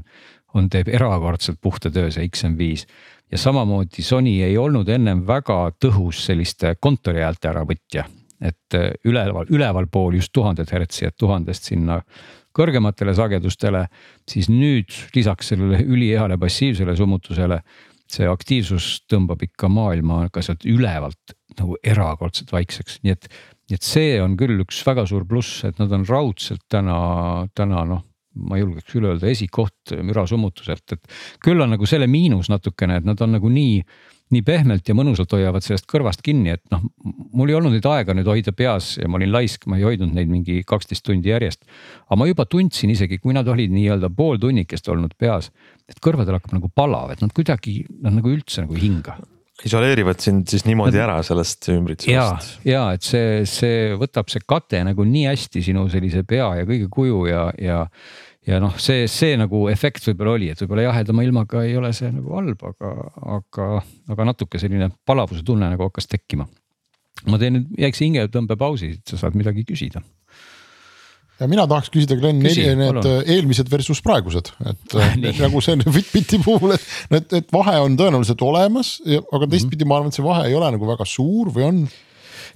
on, teeb erakordselt puhta töö see XM5 ja samamoodi Sony ei olnud ennem väga tõhus selliste kontorihäälte äravõtja. Et äh, üleval, ülevalpool just tuhandet hertsi, et tuhandest sinna kõrgematele sagedustele, siis nüüd lisaks sellele üliheale passiivsele summutusele see aktiivsus tõmbab ikka maailma ka sealt ülevalt nagu erakordselt vaikseks, nii et, nii et see on küll üks väga suur pluss, et nad on raudselt täna, täna noh ma julgeks küll öelda esikoht mürasummutuselt, et küll on nagu selle miinus natukene, et nad on nagu nii nii pehmelt ja mõnusalt hoiavad sellest kõrvast kinni, et noh, mul ei olnud nüüd aega nüüd hoida peas ja ma olin laisk, ma ei hoidnud neid mingi kaksteist tundi järjest. aga ma juba tundsin isegi, kui nad olid nii-öelda pool tunnikest olnud peas, et kõrvadel hakkab nagu palav, et nad kuidagi, nad nagu üldse nagu ei hinga isoleerivad sind siis niimoodi ära sellest ümbritsevast. ja, ja et see, see võtab see kate nagu nii hästi sinu sellise pea ja kõige kuju ja, ja ja noh, see, see nagu efekt võib-olla oli, et võib-olla jahedama ilmaga ei ole see nagu halb, aga, aga, aga natuke selline palavuse tunne nagu hakkas tekkima. ma teen nüüd väikse hingetõmbepausi, et sa saad midagi küsida ja mina tahaks küsida, Glen, need palun. eelmised versus praegused, et nagu see Fitbiti puhul, et, et, et vahe on tõenäoliselt olemas, aga teistpidi ma arvan, et see vahe ei ole nagu väga suur või on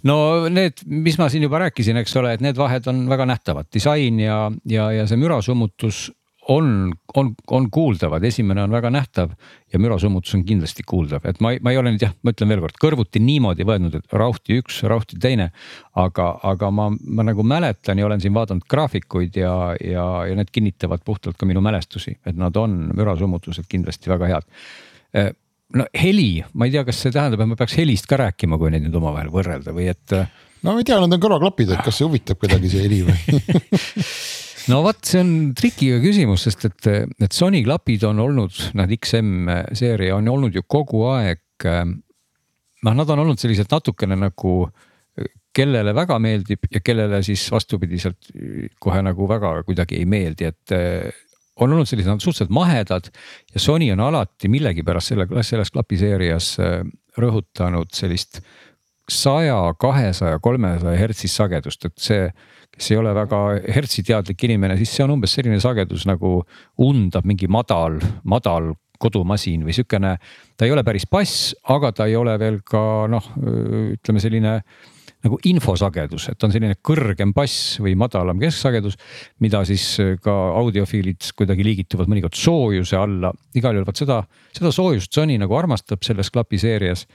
no need, mis ma siin juba rääkisin, eks ole, et need vahed on väga nähtavad, disain ja, ja, ja see mürasummutus on, on, on kuuldavad, esimene on väga nähtav ja mürasummutus on kindlasti kuuldav, et ma, ma ei ole nüüd jah, ma ütlen veelkord kõrvuti niimoodi võetud, et rauhti üks, rauhti teine. aga, aga ma, ma nagu mäletan ja olen siin vaadanud graafikuid ja, ja, ja need kinnitavad puhtalt ka minu mälestusi, et nad on mürasummutused kindlasti väga head no heli, ma ei tea, kas see tähendab, et ma peaks helist ka rääkima, kui neid nüüd omavahel võrrelda või et. Äh, no ma ei tea, nad on kõrvaklapid, et kas see huvitab kedagi see heli või no vot, see on trikiga küsimus, sest et, need Sony klapid on olnud, nad XM seeria on olnud ju kogu aeg. Äh, noh, nad on olnud sellised natukene nagu kellele väga meeldib ja kellele siis vastupidiselt kohe nagu väga kuidagi ei meeldi, et on olnud sellised nad suhteliselt mahedad ja Sony on alati millegipärast selle, selles klapiseerias äh, rõhutanud sellist saja, kahesaja, kolmesaja hertsist sagedust, et see, kes ei ole väga hertsiteadlik inimene, siis see on umbes selline sagedus nagu undab mingi madal, madal kodumasin või sihukene. ta ei ole päris bass, aga ta ei ole veel ka noh, ütleme selline nagu infosagedus, et on selline kõrgem bass või madalam kesksagedus. mida siis ka audiofiilid kuidagi liigituvad mõnikord soojuse alla, igal juhul vot seda, seda soojust Sony nagu armastab selles klapiseerias.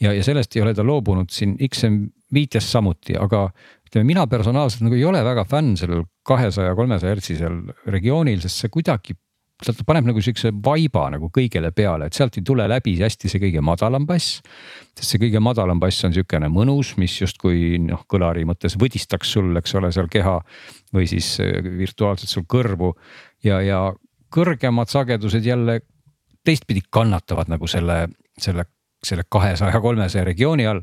ja, ja sellest ei ole ta loobunud siin XM5-s samuti, aga ütleme, mina personaalselt nagu ei ole väga fänn sellel kahesaja, kolmesaja hertsisel regioonil, sest see kuidagi ta paneb nagu siukse vaiba nagu kõigele peale, et sealt ei tule läbi hästi see kõige madalam bass. sest see kõige madalam bass on siukene mõnus, mis justkui noh, kõlari mõttes võdistaks sul, eks ole, seal keha või siis äh, virtuaalselt sul kõrvu ja, ja kõrgemad sagedused jälle teistpidi kannatavad nagu selle, selle selle kahesaja, kolmesaja regiooni all.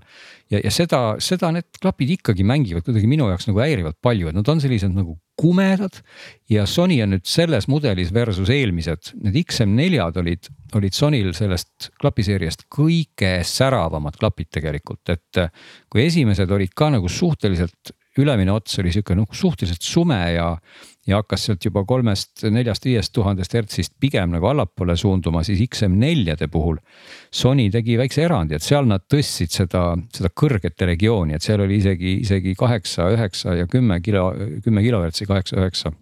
ja, ja seda, seda need klapid ikkagi mängivad kuidagi minu jaoks nagu häirivalt palju, et nad on sellised nagu kumedad. ja Sony on nüüd selles mudelis versus eelmised, need XM4-d olid, olid Sonyl sellest klapiseeriast kõige säravamad klapid tegelikult, et kui esimesed olid ka nagu suhteliselt ülemine ots oli sihuke noh suhteliselt sume ja ja hakkas sealt juba kolmest, neljast, viiest tuhandest hertsist pigem nagu allapoole suunduma, siis XM4-de puhul. Sony tegi väikse erandi, et seal nad tõstsid seda, seda kõrgete regiooni, et seal oli isegi, isegi kaheksa, üheksa ja kümme kilo, kümme kilohertsi, kaheksa, üheksa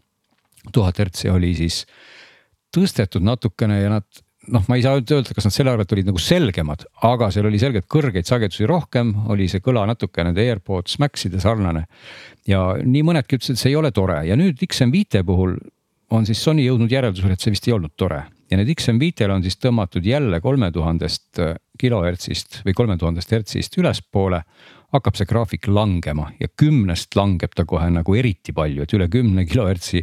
tuhat hertsi oli siis tõstetud natukene ja nad noh, ma ei saa öelda, kas nad selle arvelt olid nagu selgemad, aga seal oli selgelt kõrgeid sagedusi rohkem, oli see kõla natuke nende AirPods Maxide sarnane. Ja nii mõnedki ütlesid, et see ei ole tore. Ja nüüd XM5 puhul on siis Sony jõudnud järeldusele, et see vist ei olnud tore. Ja need XM5-l on siis tõmmatud jälle kolme tuhandest kilohertsist või kolme tuhandest hertsist ülespoole. hakkab see graafik langema ja kümnest langeb ta kohe nagu eriti palju, et üle kümne kilohertsi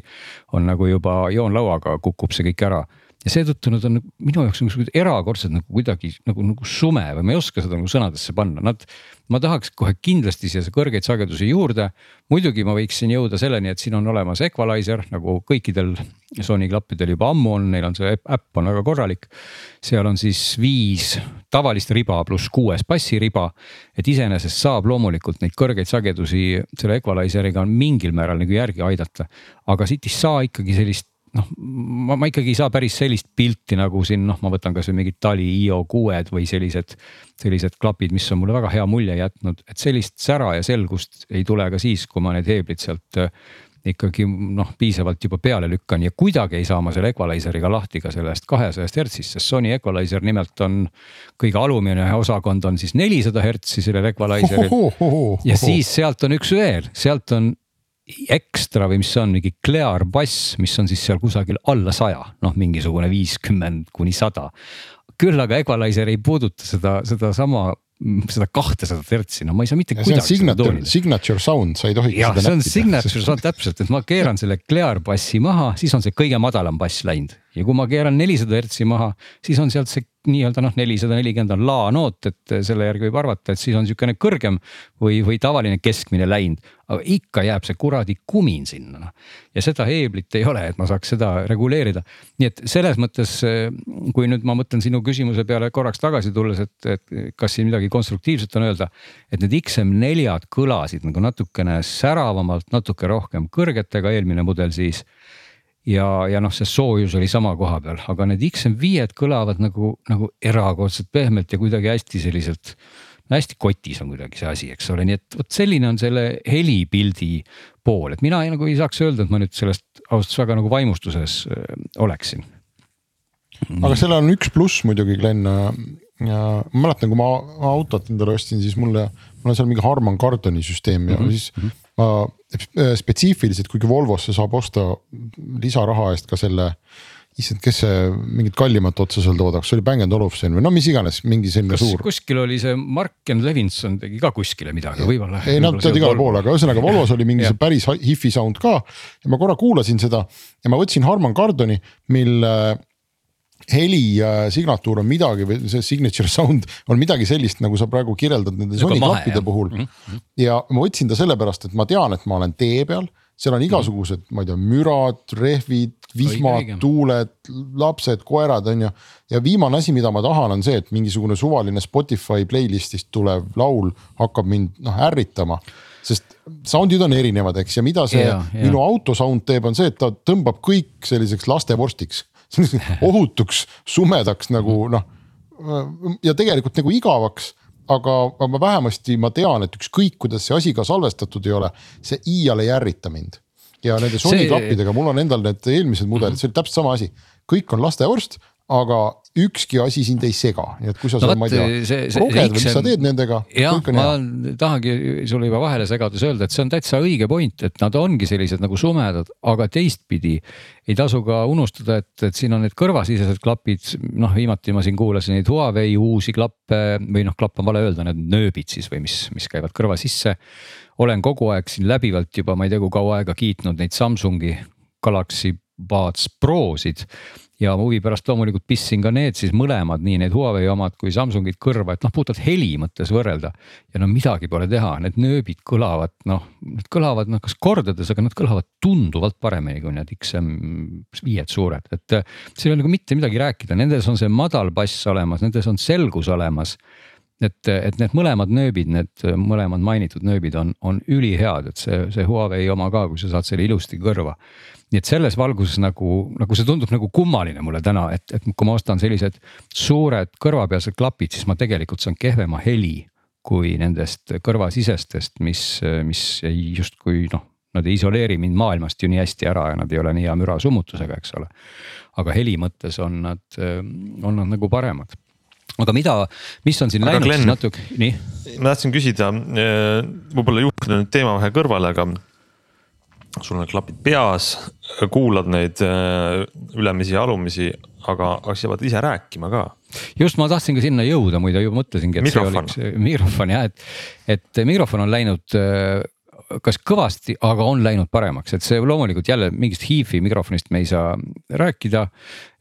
on nagu juba joonlauaga kukub see kõik ära ja seetõttu nad on minu jaoks niisugused erakordselt nagu kuidagi nagu, nagu sume või ma ei oska seda nagu sõnadesse panna, nad. ma tahaks kohe kindlasti siia kõrgeid sagedusi juurde. muidugi ma võiksin jõuda selleni, et siin on olemas equalizer nagu kõikidel Sony klappidel juba ammu on, neil on see äpp on väga korralik. seal on siis viis tavalist riba pluss kuues bassiriba. et iseenesest saab loomulikult neid kõrgeid sagedusi selle equalizer'iga mingil määral nagu järgi aidata. aga siit ei saa ikkagi sellist noh, ma, ma ikkagi ei saa päris sellist pilti nagu siin noh, ma võtan kasvõi mingid Tali IO kuued või sellised, sellised klapid, mis on mulle väga hea mulje jätnud, et sellist sära ja selgust ei tule ka siis, kui ma need heeblid sealt äh, ikkagi noh, piisavalt juba peale lükkan. Ja kuidagi ei saa ma selle equalizer'iga lahti ka sellest kahesajast hertsist, sest Sony equalizer nimelt on. kõige alumine osakond on siis nelisada hertsi sellel equalizer'il. Ja siis sealt on üks veel, sealt on ekstra või mis see on, mingi Clear bass, mis on siis seal kusagil alla saja, noh, mingisugune viiskümmend kuni sada. küll aga Equalizer ei puuduta seda, sedasama seda kahtesadat hertsi, no ma ei saa mitte kuidagi. Signature, signature sound, sa ei tohiks jah, see on näppida. signature sound täpselt, et ma keeran selle Clear bassi maha, siis on see kõige madalam bass läinud ja kui ma keeran nelisada hertsi maha, siis on sealt see nii-öelda noh, nelisada nelikümmend on la-noot, et selle järgi võib arvata, et siis on sihukene kõrgem või, või tavaline keskmine läinud. aga ikka jääb see kuradi kumin sinna noh ja seda heeblit ei ole, et ma saaks seda reguleerida. nii et selles mõttes, kui nüüd ma mõtlen sinu küsimuse peale korraks tagasi tulles, et, et kas siin midagi konstruktiivset on öelda. et need XM4-d kõlasid nagu natukene säravamalt, natuke rohkem kõrgetega, eelmine mudel siis ja, ja noh, see soojus oli sama koha peal, aga need XM5-d kõlavad nagu, nagu erakordselt pehmelt ja kuidagi hästi selliselt. no hästi kotis on kuidagi see asi, eks ole, nii et vot selline on selle helipildi pool, et mina ei, nagu ei saaks öelda, et ma nüüd sellest ausalt öeldes väga nagu vaimustuses äh, oleksin. aga sellel on üks pluss muidugi, Glen ja ma mäletan, kui ma autot endale ostsin, siis mulle, mul on seal mingi Harman Kardoni süsteem ja mm -hmm. siis äh, spetsiifiliselt, kuigi Volvosse saab osta lisaraha eest ka selle issand, kes see mingit kallimat toodab, kas see oli Bang Olufsen või no mis iganes, mingi selline kas suur. kuskil oli see Marken Levinson tegi ka kuskile midagi võib-olla. ei nad teevad igale poole, aga ühesõnaga Volvos oli mingi see päris hi-fi sound ka. ja ma korra kuulasin seda ja ma võtsin Harman Kardoni, mille heli signatuur on midagi või see signature sound on midagi sellist, nagu sa praegu kirjeldad nende Sony klappide puhul mm. -hmm. ja ma võtsin ta sellepärast, et ma tean, et ma olen tee peal, seal on igasugused, ma ei tea, mürad, rehvid, vihmad, tuuled, lapsed, koerad, on ju. ja viimane asi, mida ma tahan, on see, et mingisugune suvaline Spotify playlist'ist tulev laul hakkab mind noh ärritama sest sound'id on erinevad, eks, ja mida see ja, ja. minu auto sound teeb, on see, et ta tõmbab kõik selliseks lastevorstiks ohutuks, sumedaks nagu noh. ja tegelikult nagu igavaks, aga, aga ma vähemasti ma tean, et ükskõik, kuidas see asi ka salvestatud ei ole, see iial ei ärrita mind. ja nende Sony see... klappidega, mul on endal need eelmised mudelid, see oli täpselt sama asi, kõik on lastevorst, aga ükski asi sind ei sega, nii et kui sa no, seal, ma ei tea, luged või mis sa teed nendega. jah, ma hea. tahangi sulle juba vahele segades öelda, et see on täitsa õige point, et nad ongi sellised nagu sumedad, aga teistpidi ei tasu ka unustada, et, et siin on need kõrvasisesed klapid, noh viimati ma siin kuulasin neid Huawei uusi klappe või noh, klapp on vale öelda, need nööbid siis või mis, mis käivad kõrva sisse. olen kogu aeg siin läbivalt juba, ma ei tea, kui kaua aega kiitnud neid Samsungi Galaxy Buds Prosid ja huvi pärast loomulikult pistsin ka need siis mõlemad, nii need Huawei omad kui Samsungid kõrva, et noh, puhtalt heli mõttes võrrelda. ja no midagi pole teha, need nööbid kõlavad noh, need kõlavad noh, kas kordades, aga nad kõlavad tunduvalt paremini kui need XM5-d suured, et äh, siin ei ole nagu mitte midagi rääkida, nendes on see madal bass olemas, nendes on selgus olemas. Et, et need mõlemad nööbid, need mõlemad mainitud nööbid on, on ülihead, et see, see Huawei oma ka, kui sa saad selle ilusti kõrva nii et selles valguses nagu, nagu see tundub nagu kummaline mulle täna, et, et kui ma ostan sellised suured kõrvapealsed klapid, siis ma tegelikult saan kehvema heli kui nendest kõrvasisestest, mis, mis ei justkui noh, nad ei isoleeri mind maailmast ju nii hästi ära ja nad ei ole nii hea mürasummutusega, eks ole. aga heli mõttes on nad, on nad nagu paremad aga mida, mis on siin aga läinud Glenn, siis natuke, nii? ma tahtsin küsida, eh, võib-olla juhtida nüüd teema vähe kõrvale, aga sul on klapid peas, kuulad neid äh, ülemisi ja alumisi, aga, pead ise rääkima ka. just, ma tahtsin ka sinna jõuda, muide juba mõtlesingi, et mikrofon. see oleks mikrofon jah, et, et mikrofon on läinud äh, kas kõvasti, aga on läinud paremaks, et see loomulikult jälle mingist hiifi mikrofonist me ei saa rääkida.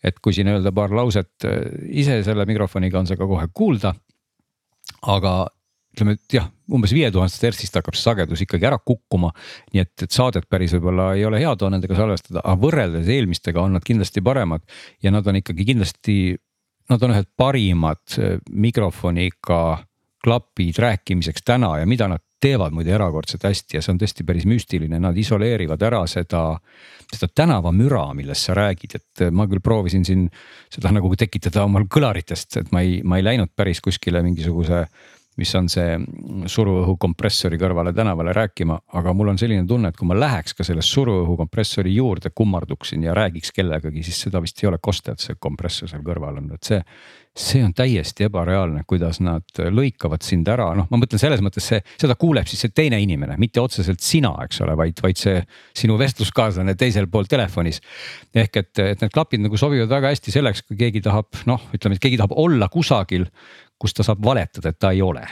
et kui siin öelda paar lauset äh, ise selle mikrofoniga on see ka kohe kuulda. aga ütleme, et jah, umbes viie tuhandest hertsist hakkab see sagedus ikkagi ära kukkuma. nii et, et saadet päris võib-olla ei ole hea too nendega salvestada, aga võrreldes eelmistega on nad kindlasti paremad ja nad on ikkagi kindlasti, nad on ühed parimad äh, mikrofoniga klapid rääkimiseks täna ja mida nad teevad muide erakordselt hästi ja see on tõesti päris müstiline, nad isoleerivad ära seda, seda tänavamüra, millest sa räägid, et ma küll proovisin siin seda nagu tekitada omal kõlaritest, et ma ei, ma ei läinud päris kuskile mingisuguse mis on see suruõhukompressori kõrvale tänavale rääkima, aga mul on selline tunne, et kui ma läheks ka selle suruõhukompressori juurde, kummarduksin ja räägiks kellegagi, siis seda vist ei ole kosta, et see kompressor seal kõrval on, et see. see on täiesti ebareaalne, kuidas nad lõikavad sind ära, noh, ma mõtlen selles mõttes see, seda kuuleb siis see teine inimene, mitte otseselt sina, eks ole, vaid, vaid see sinu vestluskaaslane teisel pool telefonis. ehk et, et need klapid nagu sobivad väga hästi selleks, kui keegi tahab, noh, ütleme, et keegi tahab olla kusagil kus ta saab valetada, et ta ei ole.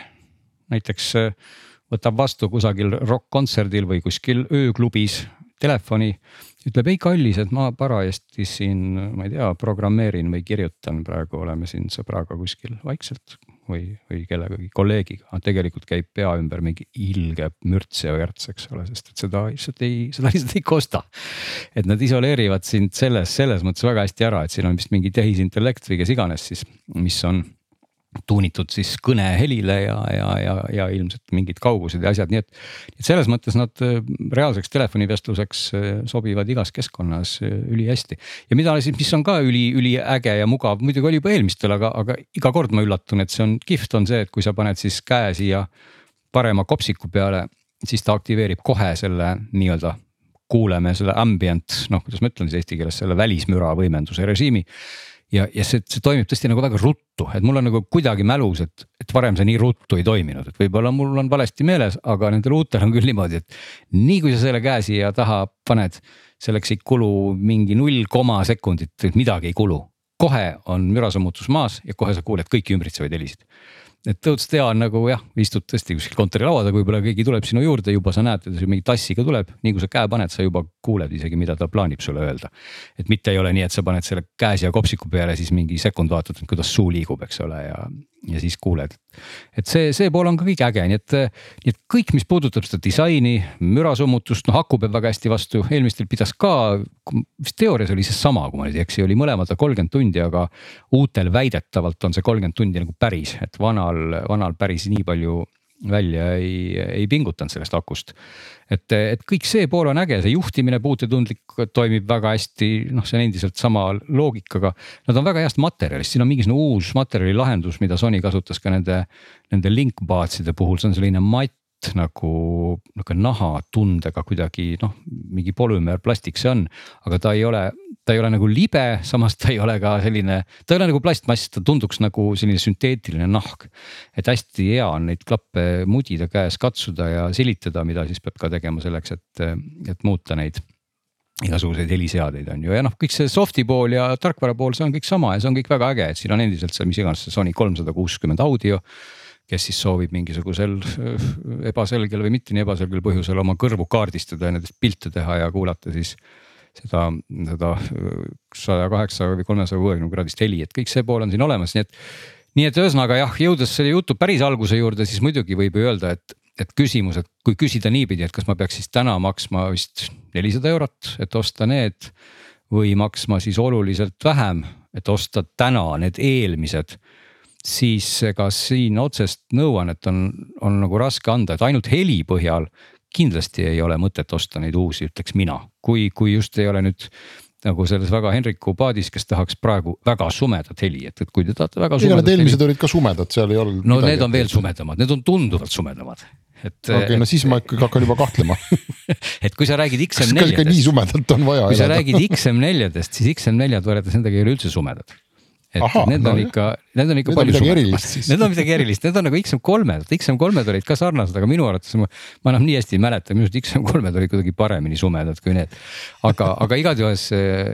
näiteks äh, võtab vastu kusagil rokk-kontserdil või kuskil ööklubis telefoni, ütleb ei kallis, et ma parajasti siin, ma ei tea, programmeerin või kirjutan, praegu oleme siin sõbraga kuskil vaikselt või, või kellegagi kolleegiga, aga tegelikult käib pea ümber mingi ilge mürts ja värts, eks ole, sest et seda lihtsalt ei, seda lihtsalt ei kosta. et nad isoleerivad sind selles, selles mõttes väga hästi ära, et siin on vist mingi tehisintellekt või kes iganes siis, mis on tuunitud siis kõnehelile ja, ja, ja, ja ilmselt mingid kaugused ja asjad, nii et. et selles mõttes nad äh, reaalseks telefonivestluseks äh, sobivad igas keskkonnas äh, ülihästi. ja mida siis, mis on ka üli, üliäge ja mugav, muidugi oli juba eelmistel, aga, aga iga kord ma üllatun, et see on kihvt on see, et kui sa paned siis käe siia parema kopsiku peale, siis ta aktiveerib kohe selle nii-öelda kuuleme selle ambient, noh, kuidas ma ütlen siis eesti keeles selle välismüra võimenduse režiimi ja, ja see, see toimib tõesti nagu väga ruttu, et mul on nagu kuidagi mälus, et, et varem see nii ruttu ei toiminud, et võib-olla mul on valesti meeles, aga nendel uutel on küll niimoodi, et. nii kui sa selle käe siia taha paned, selleks ei kulu mingi null koma sekundit, midagi ei kulu. kohe on mürasummutus maas ja kohe sa kuuled kõiki ümbritsevaid helisid et õudselt hea on nagu jah, istud tõesti kuskil kontorilaua taga, võib-olla keegi tuleb sinu juurde, juba sa näed, et mingi tassiga tuleb, nii kui sa käe paned, sa juba kuuled isegi, mida ta plaanib sulle öelda. et mitte ei ole nii, et sa paned selle käe siia kopsiku peale, siis mingi sekund vaatad, kuidas suu liigub, eks ole, ja, ja siis kuuled. et see, see pool on ka kõik äge, nii et, nii et kõik, mis puudutab seda disaini, mürasummutust, noh aku peab väga hästi vastu, eelmistel pidas ka, vist teoorias oli see sama, kui ma nüüd ei eksi, oli mõlemad kolmkümmend tundi, aga uutel väidetavalt on see kolmkümmend tundi nagu päris, et vanal, vanal päris nii palju välja ei, ei pingutanud sellest akust. et, et kõik see pool on äge, see juhtimine puututundlik toimib väga hästi, noh, see on endiselt sama loogikaga. Nad on väga heast materjalist, siin on mingisugune uus materjalilahendus, mida Sony kasutas ka nende, nende linkbaatside puhul, see on selline matt nagu nihuke nahatundega kuidagi noh, mingi polümeerplastik see on, aga ta ei ole ta ei ole nagu libe, samas ta ei ole ka selline, ta ei ole nagu plastmass, ta tunduks nagu selline sünteetiline nahk. et hästi hea on neid klappe mudida käes, katsuda ja silitada, mida siis peab ka tegema selleks, et, et muuta neid igasuguseid heliseadeid on ju. Ja noh, kõik see soft'i pool ja tarkvara pool, see on kõik sama ja see on kõik väga äge, et siin on endiselt see, mis iganes see Sony kolmsada kuuskümmend audio kes siis soovib mingisugusel ebaselgel või mitte nii ebaselgel põhjusel oma kõrvu kaardistada ja nendest pilte teha ja kuulata siis seda, seda saja kaheksa või kolmesaja kuuekümne kraadist heli, et kõik see pool on siin olemas, nii et. nii et ühesõnaga jah, jõudes selle jutu päris alguse juurde, siis muidugi võib ju öelda, et, et küsimus, et kui küsida niipidi, et kas ma peaks siis täna maksma vist nelisada eurot, et osta need. või maksma siis oluliselt vähem, et osta täna need eelmised siis ega siin otsest nõuannet on, on nagu raske anda, et ainult heli põhjal kindlasti ei ole mõtet osta neid uusi, ütleks mina, kui, kui just ei ole nüüd nagu selles väga Henriku paadis, kes tahaks praegu väga sumedat heli, et, et kui te tahate väga. ega need eelmised olid ka sumedad, seal ei olnud. no midagi, need on veel sumedamad, need on tunduvalt sumedamad. et. okei okay,, no siis ma ikkagi hakkan juba kahtlema et kui sa räägid XM4-dest. kas ikka nii sumedalt on vaja? kui elada? sa räägid XM4-dest, siis XM4-d võrreldes nendega ei ole üldse sumedad et Aha, need on no, ikka, need on ikka need palju suuremad. Need on midagi erilist, need on nagu XM3-d, XM3-d olid ka sarnased, aga minu arvates ma, ma enam nii hästi ei mäleta, minu arust XM3-d olid kuidagi paremini sumedad kui need. aga, aga igatahes,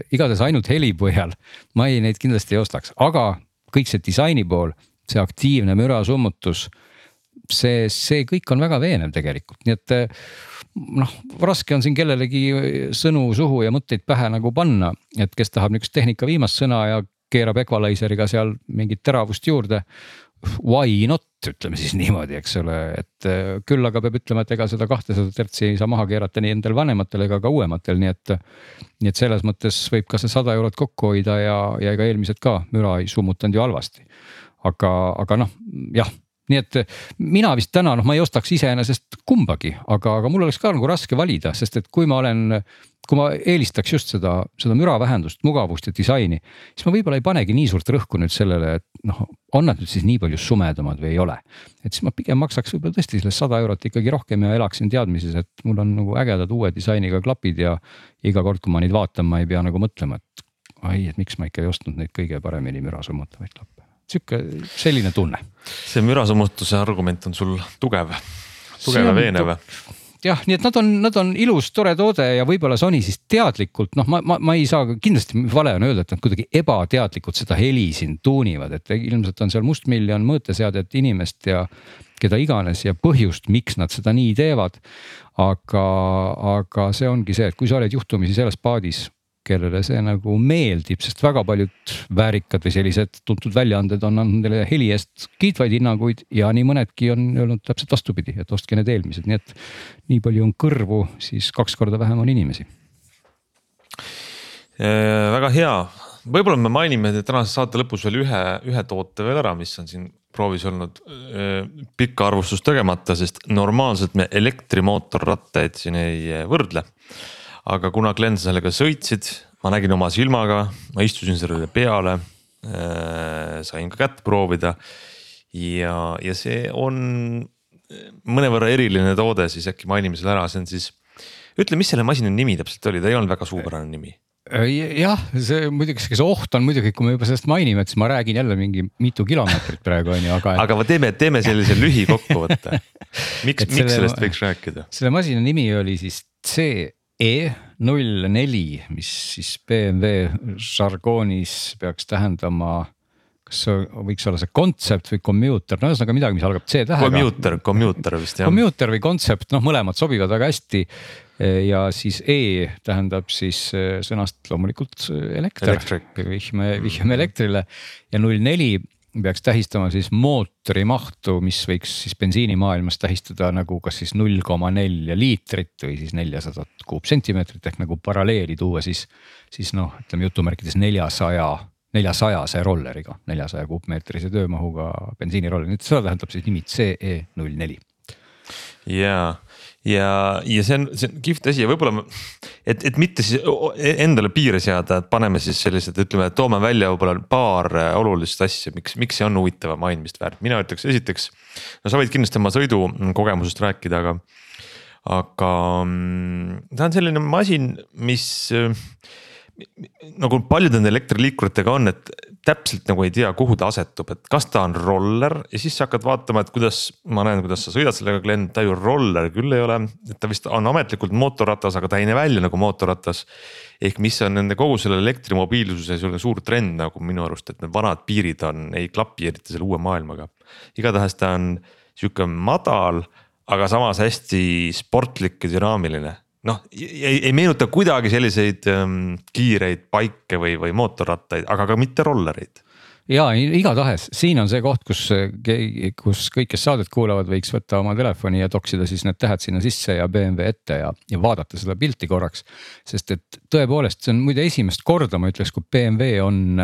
igatahes ainult heli põhjal ma ei, neid kindlasti ei ostaks, aga kõik see disaini pool, see aktiivne mürasummutus. see, see kõik on väga veenev tegelikult, nii et noh, raske on siin kellelegi sõnu suhu ja mõtteid pähe nagu panna, et kes tahab niisugust tehnika viimast sõna ja keerab equalizer'iga seal mingit teravust juurde. Why not, ütleme siis niimoodi, eks ole, et äh, küll aga peab ütlema, et ega seda kahtesadat hertsi ei saa maha keerata nii endal vanematel ega ka uuematel, nii et. nii et selles mõttes võib ka see sada eurot kokku hoida ja, ja ega eelmised ka müra ei summutanud ju halvasti. aga, aga noh, jah nii et mina vist täna noh, ma ei ostaks iseenesest kumbagi, aga, aga mul oleks ka nagu raske valida, sest et kui ma olen kui ma eelistaks just seda, seda müravähendust, mugavust ja disaini, siis ma võib-olla ei panegi nii suurt rõhku nüüd sellele, et noh, on nad nüüd siis nii palju sumedamad või ei ole. et siis ma pigem maksaks võib-olla tõesti selle sada eurot ikkagi rohkem ja elaksin teadmises, et mul on nagu ägedad uue disainiga klapid ja iga kord, kui ma neid vaatan, ma ei pea nagu mõtlema, et ai, et miks ma ikka ei ostnud neid kõige paremini müra summutavaid klappe. Sihuke, selline tunne. see mürasummutuse argument on sul tugev, tugev ja veenev jah, nii et nad on, nad on ilus, tore toode ja võib-olla Sony siis teadlikult noh, ma, ma, ma ei saa kindlasti vale on öelda, et nad kuidagi ebateadlikult seda heli siin tuunivad, et ilmselt on seal mustmiljon mõõteseadet inimest ja keda iganes ja põhjust, miks nad seda nii teevad. aga, aga see ongi see, et kui sa oled juhtumisi selles paadis kellele see nagu meeldib, sest väga paljud väärikad või sellised tuntud väljaanded on andnud neile heli eest kiitvaid hinnanguid ja nii mõnedki on öelnud täpselt vastupidi, et ostke need eelmised, nii et nii palju on kõrvu, siis kaks korda vähem on inimesi. väga hea, võib-olla me mainime tänase saate lõpus veel ühe, ühe toote veel ära, mis on siin proovis olnud pikka arvustust tegemata, sest normaalselt me elektrimootorrattaid siin ei võrdle aga kuna Glen sa sellega sõitsid, ma nägin oma silmaga, ma istusin sellele peale äh,. sain ka kätt proovida ja, ja see on mõnevõrra eriline toode, siis äkki mainime selle ära, see on siis. ütle, mis selle masina nimi täpselt oli, ta ei olnud väga suupärane nimi äh, jah, see muidugi, see oht on muidugi, kui me juba sellest mainime, et siis ma räägin jälle mingi mitu kilomeetrit praegu on ju, aga et.... aga teeme, teeme sellise lühikokkuvõtte. miks, miks selle, sellest võiks rääkida? selle masina nimi oli siis C E null neli, mis siis BMW žargoonis peaks tähendama kas see võiks olla see kontsept või commuter, no ühesõnaga midagi, mis algab C tähega. Commuter, commuter vist jah. Commuter või kontsept, noh, mõlemad sobivad väga hästi. ja siis E tähendab siis sõnast loomulikult elekter, vihjame, vihjame elektrile ja null neli peaks tähistama siis mootori mahtu, mis võiks siis bensiinimaailmas tähistada nagu kas siis null koma nelja liitrit või siis neljasadat kuupsentimeetrit ehk nagu paralleeli tuua siis. siis noh, ütleme jutumärkides neljasaja, neljasajase rolleriga, neljasaja kuupmeetrise töömahuga bensiiniroller, nii et seda tähendab siis nimi CE null neli ja, ja, ja see on, see on kihvt asi ja võib-olla et, et mitte siis endale piire seada, et paneme siis sellised, ütleme, toome välja võib-olla paar äh, olulist asja, miks, miks see on huvitav mainimist väärt, mina ütleks esiteks. no sa võid kindlasti oma sõidukogemusest rääkida, aga, aga mm, ta on selline masin, mis äh, nagu paljude nende elektriliikuritega on, et täpselt nagu ei tea, kuhu ta asetub, et kas ta on roller ja siis sa hakkad vaatama, et kuidas ma näen, kuidas sa sõidad sellega, Glen, ta ju roller küll ei ole, et ta vist on ametlikult mootorratas, aga ta ei näe välja nagu mootorratas. ehk mis on nende kogu selle elektrimobiilsuse selline suur trend nagu minu arust, et need vanad piirid on, ei klapi eriti selle uue maailmaga. igatahes ta on sihuke madal, aga samas hästi sportlik ja dünaamiline noh, ei, ei meenuta kuidagi selliseid ähm, kiireid baike või, või mootorrattaid, aga ka mitte rollereid. ja igatahes siin on see koht, kus, kus kõik, kes saadet kuulavad, võiks võtta oma telefoni ja toksida siis need tähed sinna sisse ja BMW ette ja, ja vaadata seda pilti korraks. sest et tõepoolest, see on muide esimest korda, ma ütleks, kui BMW on,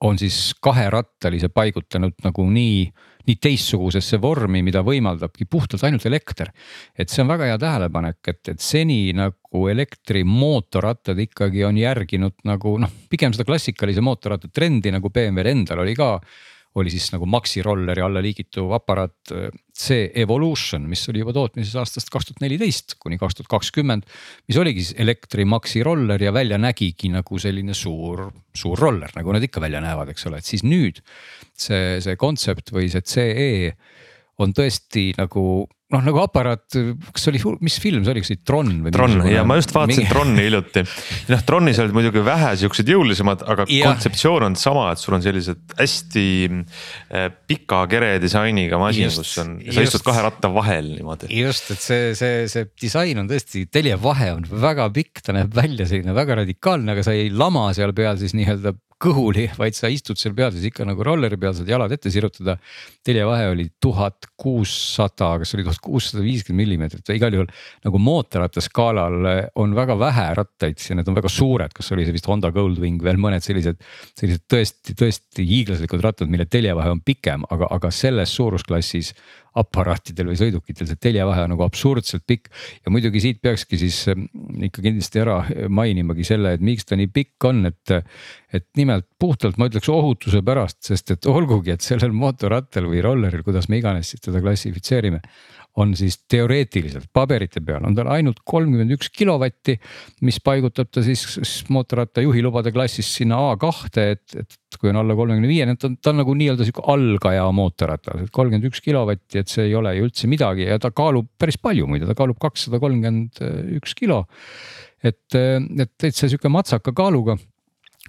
on siis kaherattalise paigutanud nagu nii nii teistsugusesse vormi, mida võimaldabki puhtalt ainult elekter. et see on väga hea tähelepanek, et, et seni nagu elektrimootorrattad ikkagi on järginud nagu noh, pigem seda klassikalise mootorratta trendi nagu BMW-l endal oli ka oli siis nagu Maxi rolleri alla liigituv aparaat C Evolution, mis oli juba tootmises aastast kaks tuhat neliteist kuni kaks tuhat kakskümmend. mis oligi siis elektri Maxi roller ja välja nägigi nagu selline suur, suur roller, nagu nad ikka välja näevad, eks ole, et siis nüüd. see, see kontsept või see CE on tõesti nagu noh, nagu aparaat, kas oli, mis film see oli, kas see oli Tron või? Tron ja ma just vaatasin mingi... Troni hiljuti. noh, Tronis olid muidugi vähe siuksed jõulisemad, aga ja. kontseptsioon on sama, et sul on sellised hästi äh, pika kere disainiga masin, kus on, sa istud kahe ratta vahel niimoodi. just, et see, see, see disain on tõesti, teljevahe on väga pikk, ta näeb välja selline väga radikaalne, aga sa ei lama seal peal siis nii-öelda kõhuli, vaid sa istud seal peal siis ikka nagu rolleri peal, saad jalad ette sirutada. teljevahe oli tuhat kuussada, kas oli tuhat kuussada viiskümmend millimeetrit igal juhul nagu mootorratta skaalal on väga vähe rattaid ja need on väga suured, kas oli see vist Honda Goldwing veel mõned sellised. sellised tõesti, tõesti hiiglaslikud rattad, mille teljevahe on pikem, aga, aga selles suurusklassis aparaatidel või sõidukitel see teljevahe on nagu absurdselt pikk. ja muidugi siit peakski siis ähm, ikka kindlasti ära mainimagi selle, et miks ta nii pikk on, et. et nimelt puhtalt ma ütleks ohutuse pärast, sest et olgugi, et sellel mootorrattal või rolleril, kuidas me iganes siis teda klassifitseerime on siis teoreetiliselt paberite peal on tal ainult kolmkümmend üks kilovatti, mis paigutab ta siis mootorratta juhilubade klassis sinna A2-te, et, et kui on alla kolmekümne viie, ta on, ta on nagu nii-öelda sihuke algaja mootorratas, et kolmkümmend üks kilovatti, et see ei ole ju üldse midagi ja ta kaalub päris palju muide, ta kaalub kakssada kolmkümmend üks kilo. et, et täitsa sihuke matsaka kaaluga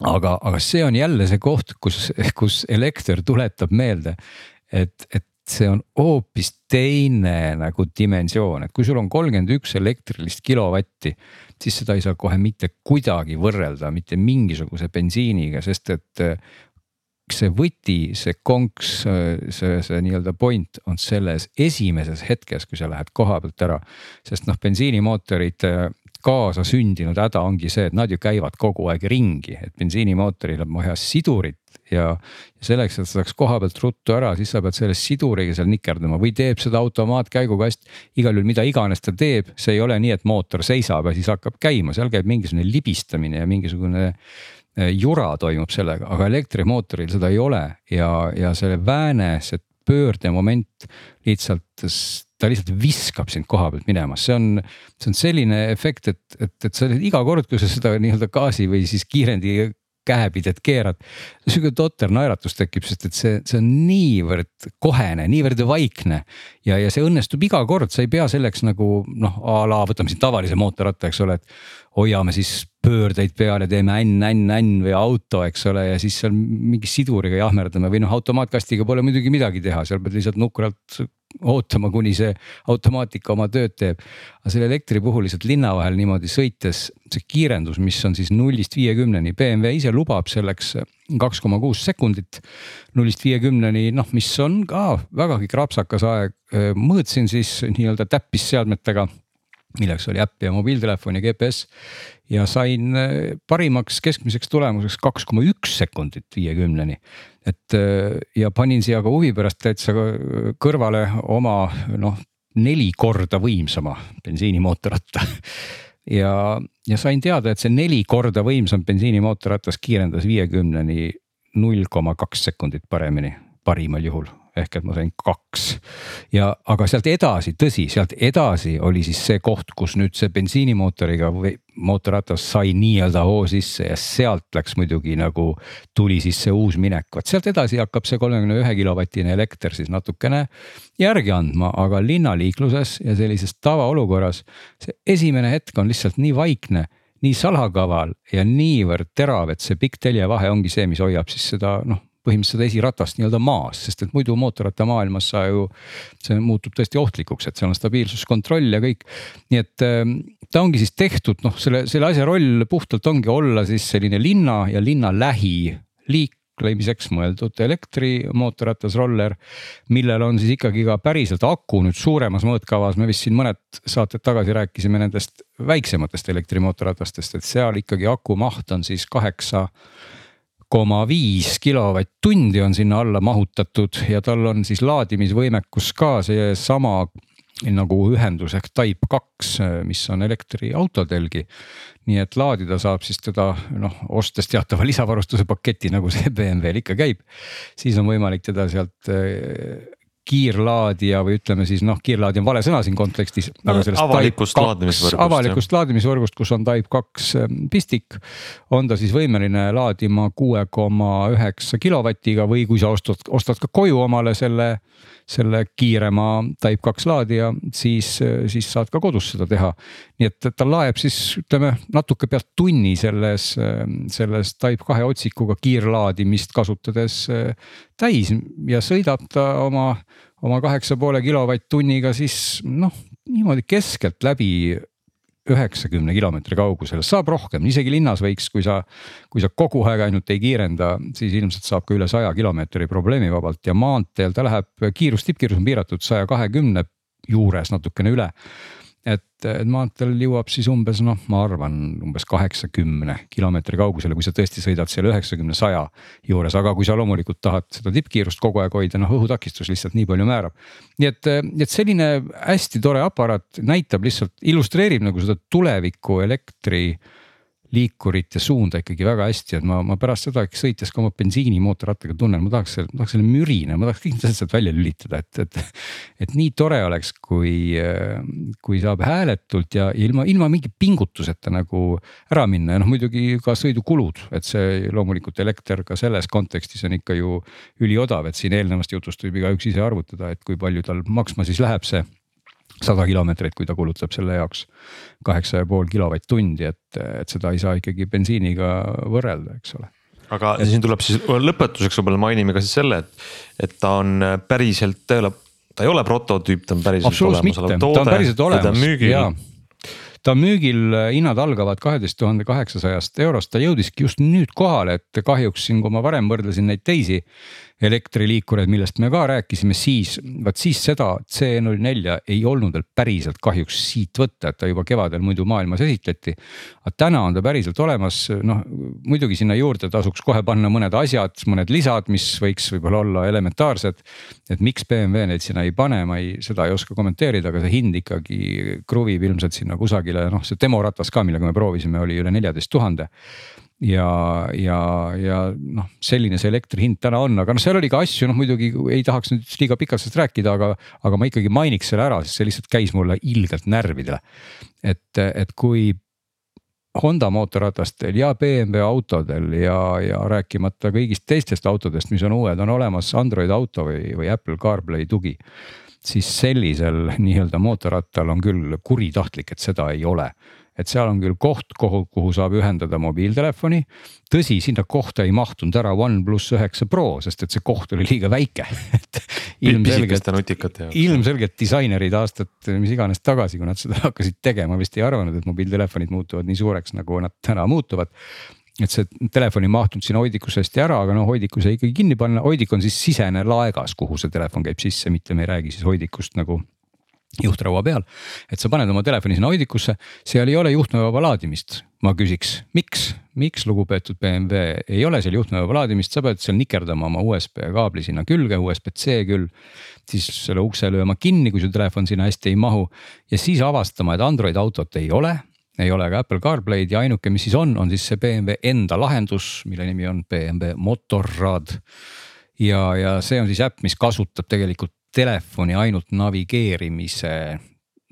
aga, aga see on jälle see koht, kus, kus elekter tuletab meelde, et, et see on hoopis teine nagu dimensioon, et kui sul on kolmkümmend üks elektrilist kilovatti, siis seda ei saa kohe mitte kuidagi võrrelda mitte mingisuguse bensiiniga, sest et äh, see võti, see konks, see, see nii-öelda point on selles esimeses hetkes, kui sa lähed koha pealt ära. sest noh, bensiinimootorid äh, kaasasündinud häda ongi see, et nad ju käivad kogu aeg ringi, et bensiinimootoril on vaja sidurit ja. selleks, et saaks koha pealt ruttu ära, siis sa pead selle siduriga seal nikerdama või teeb seda automaatkäigukast. igal juhul, mida iganes ta teeb, see ei ole nii, et mootor seisab ja siis hakkab käima, seal käib mingisugune libistamine ja mingisugune jura toimub sellega, aga elektrimootoril seda ei ole ja, ja selle vääne, see pöördemoment lihtsalt ta lihtsalt viskab sind koha pealt minema, see on, see on selline efekt, et, et, et sa iga kord, kui sa seda nii-öelda gaasi või siis kiirendi käepidet keerad. sihuke totter naeratus tekib, sest et see, see on niivõrd kohene, niivõrd vaikne. ja, ja see õnnestub iga kord, sa ei pea selleks nagu noh, a la võtame siin tavalise mootorratta, eks ole, et. hoiame siis pöördeid peal ja teeme änn, änn, änn või auto, eks ole, ja siis seal mingi siduriga jahmerdame või noh, automaatkastiga pole muidugi midagi teha, seal pead lihtsalt nukralt ootama, kuni see automaatika oma tööd teeb. aga selle elektri puhul lihtsalt linna vahel niimoodi sõites, see kiirendus, mis on siis nullist viiekümneni, BMW ise lubab selleks kaks koma kuus sekundit. nullist viiekümneni, noh, mis on ka vägagi krapsakas aeg, mõõtsin siis nii-öelda täppisseadmetega milleks oli äpp ja mobiiltelefon ja GPS. ja sain äh, parimaks keskmiseks tulemuseks kaks koma üks sekundit viiekümneni. et äh, ja panin siia ka huvi pärast täitsa kõrvale oma noh neli korda võimsama bensiinimootorratta ja, ja sain teada, et see neli korda võimsam bensiinimootorratas kiirendas viiekümneni null koma kaks sekundit paremini, parimal juhul ehk et ma sain kaks. ja, aga sealt edasi, tõsi, sealt edasi oli siis see koht, kus nüüd see bensiinimootoriga või mootorratas sai nii-öelda hoo sisse ja sealt läks muidugi nagu tuli siis see uus minek, vot sealt edasi hakkab see kolmekümne ühe kilovatine elekter siis natukene järgi andma, aga linnaliikluses ja sellises tavaolukorras. see esimene hetk on lihtsalt nii vaikne nii salakaval ja niivõrd terav, et see pikk teljevahe ongi see, mis hoiab siis seda noh põhimõtteliselt seda esiratast nii-öelda maas, sest et muidu mootorrattamaailmas sa ju. see muutub tõesti ohtlikuks, et seal on stabiilsuskontroll ja kõik. nii et ähm, ta ongi siis tehtud noh, selle, selle asja roll puhtalt ongi olla siis selline linna ja linna lähi liiklemiseks mõeldud elektrimootorratas roller. millel on siis ikkagi ka päriselt aku nüüd suuremas mõõtkavas, me vist siin mõned saated tagasi rääkisime nendest väiksematest elektrimootorratastest, et seal ikkagi aku maht on siis kaheksa koma viis kilovatt-tundi on sinna alla mahutatud ja tal on siis laadimisvõimekus ka seesama nagu ühendus ehk Type kaks, mis on elektriautodelgi. nii et laadida saab siis teda noh, ostes teatava lisavarustuse paketi, nagu see BMW-l ikka käib. siis on võimalik teda sealt kiirlaadija või ütleme siis noh, kiirlaadija on vale sõna siin kontekstis. avalikust laadimisvõrgust. avalikust laadimisvõrgust, kus on Type kaks ähm, pistik. on ta siis võimeline laadima kuue koma üheksa kilovatiga või kui sa ostad, ostad ka koju omale selle selle kiirema Type kaks laadija, siis, siis saad ka kodus seda teha. nii et ta laeb siis ütleme natuke pealt tunni selles, selles Type kahe otsikuga kiirlaadimist kasutades täis ja sõidab ta oma, oma kaheksa poole kilovatt-tunniga siis noh, niimoodi keskelt läbi üheksakümne kilomeetri kaugusel, saab rohkem, isegi linnas võiks, kui sa, kui sa kogu aeg ainult ei kiirenda, siis ilmselt saab ka üle saja kilomeetri probleemivabalt ja maanteel ta läheb, kiirus, tippkiirus on piiratud saja kahekümne juures natukene üle et, et maanteel jõuab siis umbes noh, ma arvan umbes kaheksakümne kilomeetri kaugusele, kui sa tõesti sõidad seal üheksakümne, saja juures, aga kui sa loomulikult tahad seda tippkiirust kogu aeg hoida, noh õhutakistus lihtsalt nii palju määrab. nii et, et selline hästi tore aparaat näitab lihtsalt, illustreerib nagu seda tuleviku elektri liikurit ja suunda ikkagi väga hästi, et ma, ma pärast seda sõites ka oma bensiinimootorrattaga tunnen, ma tahaks, tahaks selle mürina, ma tahaks kõik need asjad sealt välja lülitada, et, et. et nii tore oleks, kui, kui saab hääletult ja ilma, ilma mingi pingutuseta nagu ära minna ja noh, muidugi ka sõidukulud, et see loomulikult elekter ka selles kontekstis on ikka ju üliodav, et siin eelnevast jutust võib igaüks ise arvutada, et kui palju tal maksma siis läheb see sada kilomeetrit, kui ta kulutab selle jaoks kaheksa ja pool kilovatt-tundi, et, et seda ei saa ikkagi bensiiniga võrrelda, eks ole. Aga et... siin tuleb siis lõpetuseks võib-olla mainime ka siis selle, et, et ta on päriselt, ta ei ole, ta ei ole prototüüp, ta on päriselt olemasolev toode. ta on olemas ja ta müügil, hinnad algavad kaheteist tuhande kaheksasajast eurost, ta jõudiski just nüüd kohale, et kahjuks siin, kui ma varem võrdlesin neid teisi elektriliikureid, millest me ka rääkisime, siis vaat siis seda C04 ei olnud veel päriselt kahjuks siit võtta, et ta juba kevadel muidu maailmas esitleti. aga täna on ta päriselt olemas, noh muidugi sinna juurde tasuks kohe panna mõned asjad, mõned lisad, mis võiks võib-olla olla elementaarsed. et miks BMW neid sinna ei pane, ma ei, seda ei oska kommenteerida, aga see hind ikkagi kruvib ilmselt sinna kusagile, noh see demoratas ka, millega me proovisime, oli üle neljateist tuhande ja, ja, ja noh, selline see elektri hind täna on, aga noh, seal oli ka asju, noh muidugi ei tahaks nüüd liiga pikalt sellest rääkida, aga, aga ma ikkagi mainiks selle ära, sest see lihtsalt käis mulle ilgelt närvidele. et, et kui Honda mootorratastel ja BMW autodel ja, ja rääkimata kõigist teistest autodest, mis on uued, on olemas Android auto või, või Apple CarPlay tugi. siis sellisel nii-öelda mootorrattal on küll kuritahtlik, et seda ei ole et seal on küll koht, kuhu, kuhu saab ühendada mobiiltelefoni. tõsi, sinna kohta ei mahtunud ära OnePlus üheksa Pro, sest et see koht oli liiga väike. Et ilmselgelt, ilmselgelt disainerid aastat, mis iganes tagasi, kui nad seda hakkasid tegema, vist ei arvanud, et mobiiltelefonid muutuvad nii suureks, nagu nad täna muutuvad. Et see telefon ei mahtunud sinna hoidikusse hästi ära, aga noh, hoidiku sai ikkagi kinni panna, hoidik on siis sisene laegas, kuhu see telefon käib sisse, mitte me ei räägi siis hoidikust nagu juhtraua peal. et sa paned oma telefoni sinna hoidikusse, seal ei ole juhtmevaba laadimist. ma küsiks, miks, miks lugupeetud BMW ei ole seal juhtmeva laadimist, sa pead seal nikerdama oma USB kaabli sinna külge, USB-C küll. siis selle ukse lööma kinni, kui su telefon sinna hästi ei mahu ja siis avastama, et Android autot ei ole ei ole ka Apple CarPlay'd ja ainuke, mis siis on, on siis see BMW enda lahendus, mille nimi on BMW Motorrad. ja, ja see on siis äpp, mis kasutab tegelikult telefoni ainult navigeerimise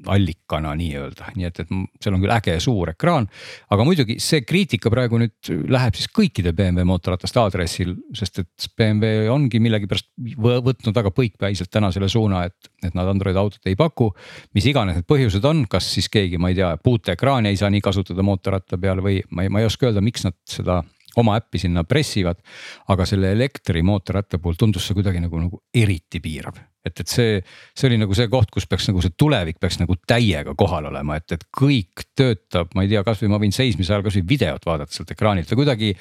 allikana nii-öelda, nii et, et seal on küll äge suur ekraan. aga muidugi see kriitika praegu nüüd läheb siis kõikide BMW mootorrataste aadressil, sest et BMW ongi millegipärast võtnud väga põikpäiselt täna selle suuna, et, et nad Android autot ei paku. mis iganes need põhjused on, kas siis keegi, ma ei tea, puuteekraani ei saa nii kasutada mootorratta peal või ma ei, ma ei oska öelda, miks nad seda oma äppi sinna pressivad. aga selle elektrimootorratta puhul tundus see kuidagi nagu, nagu eriti piirav et, et see, see oli nagu see koht, kus peaks nagu see tulevik peaks nagu täiega kohal olema, et, et kõik töötab, ma ei tea, kasvõi ma võin seismise ajal kasvõi videot vaadata sealt ekraanilt või kuidagi.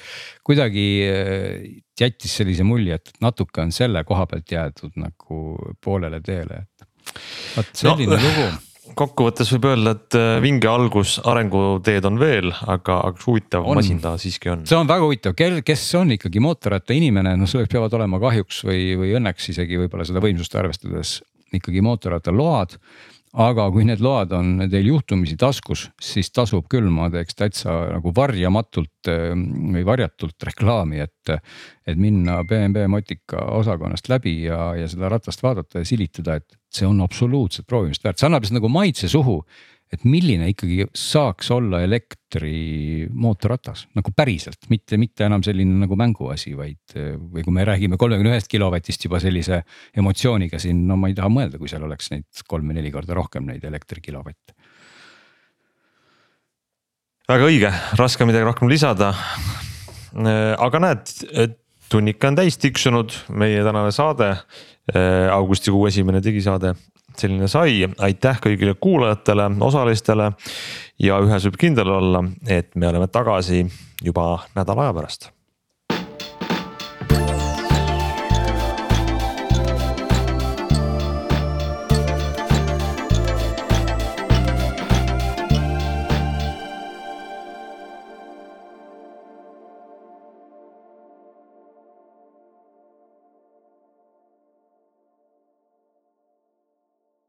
kuidagi äh, jättis sellise mulje, et natuke on selle koha pealt jäetud nagu poolele teele, et vot selline no, lugu kokkuvõttes võib öelda, et äh, vinge algus, arenguteed on veel, aga, aga huvitav on. masin ta siiski on. see on väga huvitav, kel, kes on ikkagi mootorratta inimene, noh selleks peavad olema kahjuks või, või õnneks isegi võib-olla seda võimsust arvestades ikkagi mootorrattaload aga kui need load on teil juhtumisi taskus, siis tasub küll, ma teeks täitsa nagu varjamatult ehm, või varjatult reklaami, et. et minna BMW Motika osakonnast läbi ja, ja seda ratast vaadata ja silitada, et see on absoluutselt proovimist väärt, see annab lihtsalt nagu maitse suhu et milline ikkagi saaks olla elektrimootorratas nagu päriselt, mitte, mitte enam selline nagu mänguasi, vaid või kui me räägime kolmekümne ühest kilovatist juba sellise emotsiooniga siin, no ma ei taha mõelda, kui seal oleks neid kolm või neli korda rohkem neid elektrikilovatte. väga õige, raske midagi rohkem lisada. aga näed, tunnika on täis tiksunud, meie tänane saade, augustikuu esimene digisaade selline sai, aitäh kõigile kuulajatele, osalistele. ja ühes võib kindel olla, et me oleme tagasi juba nädala aja pärast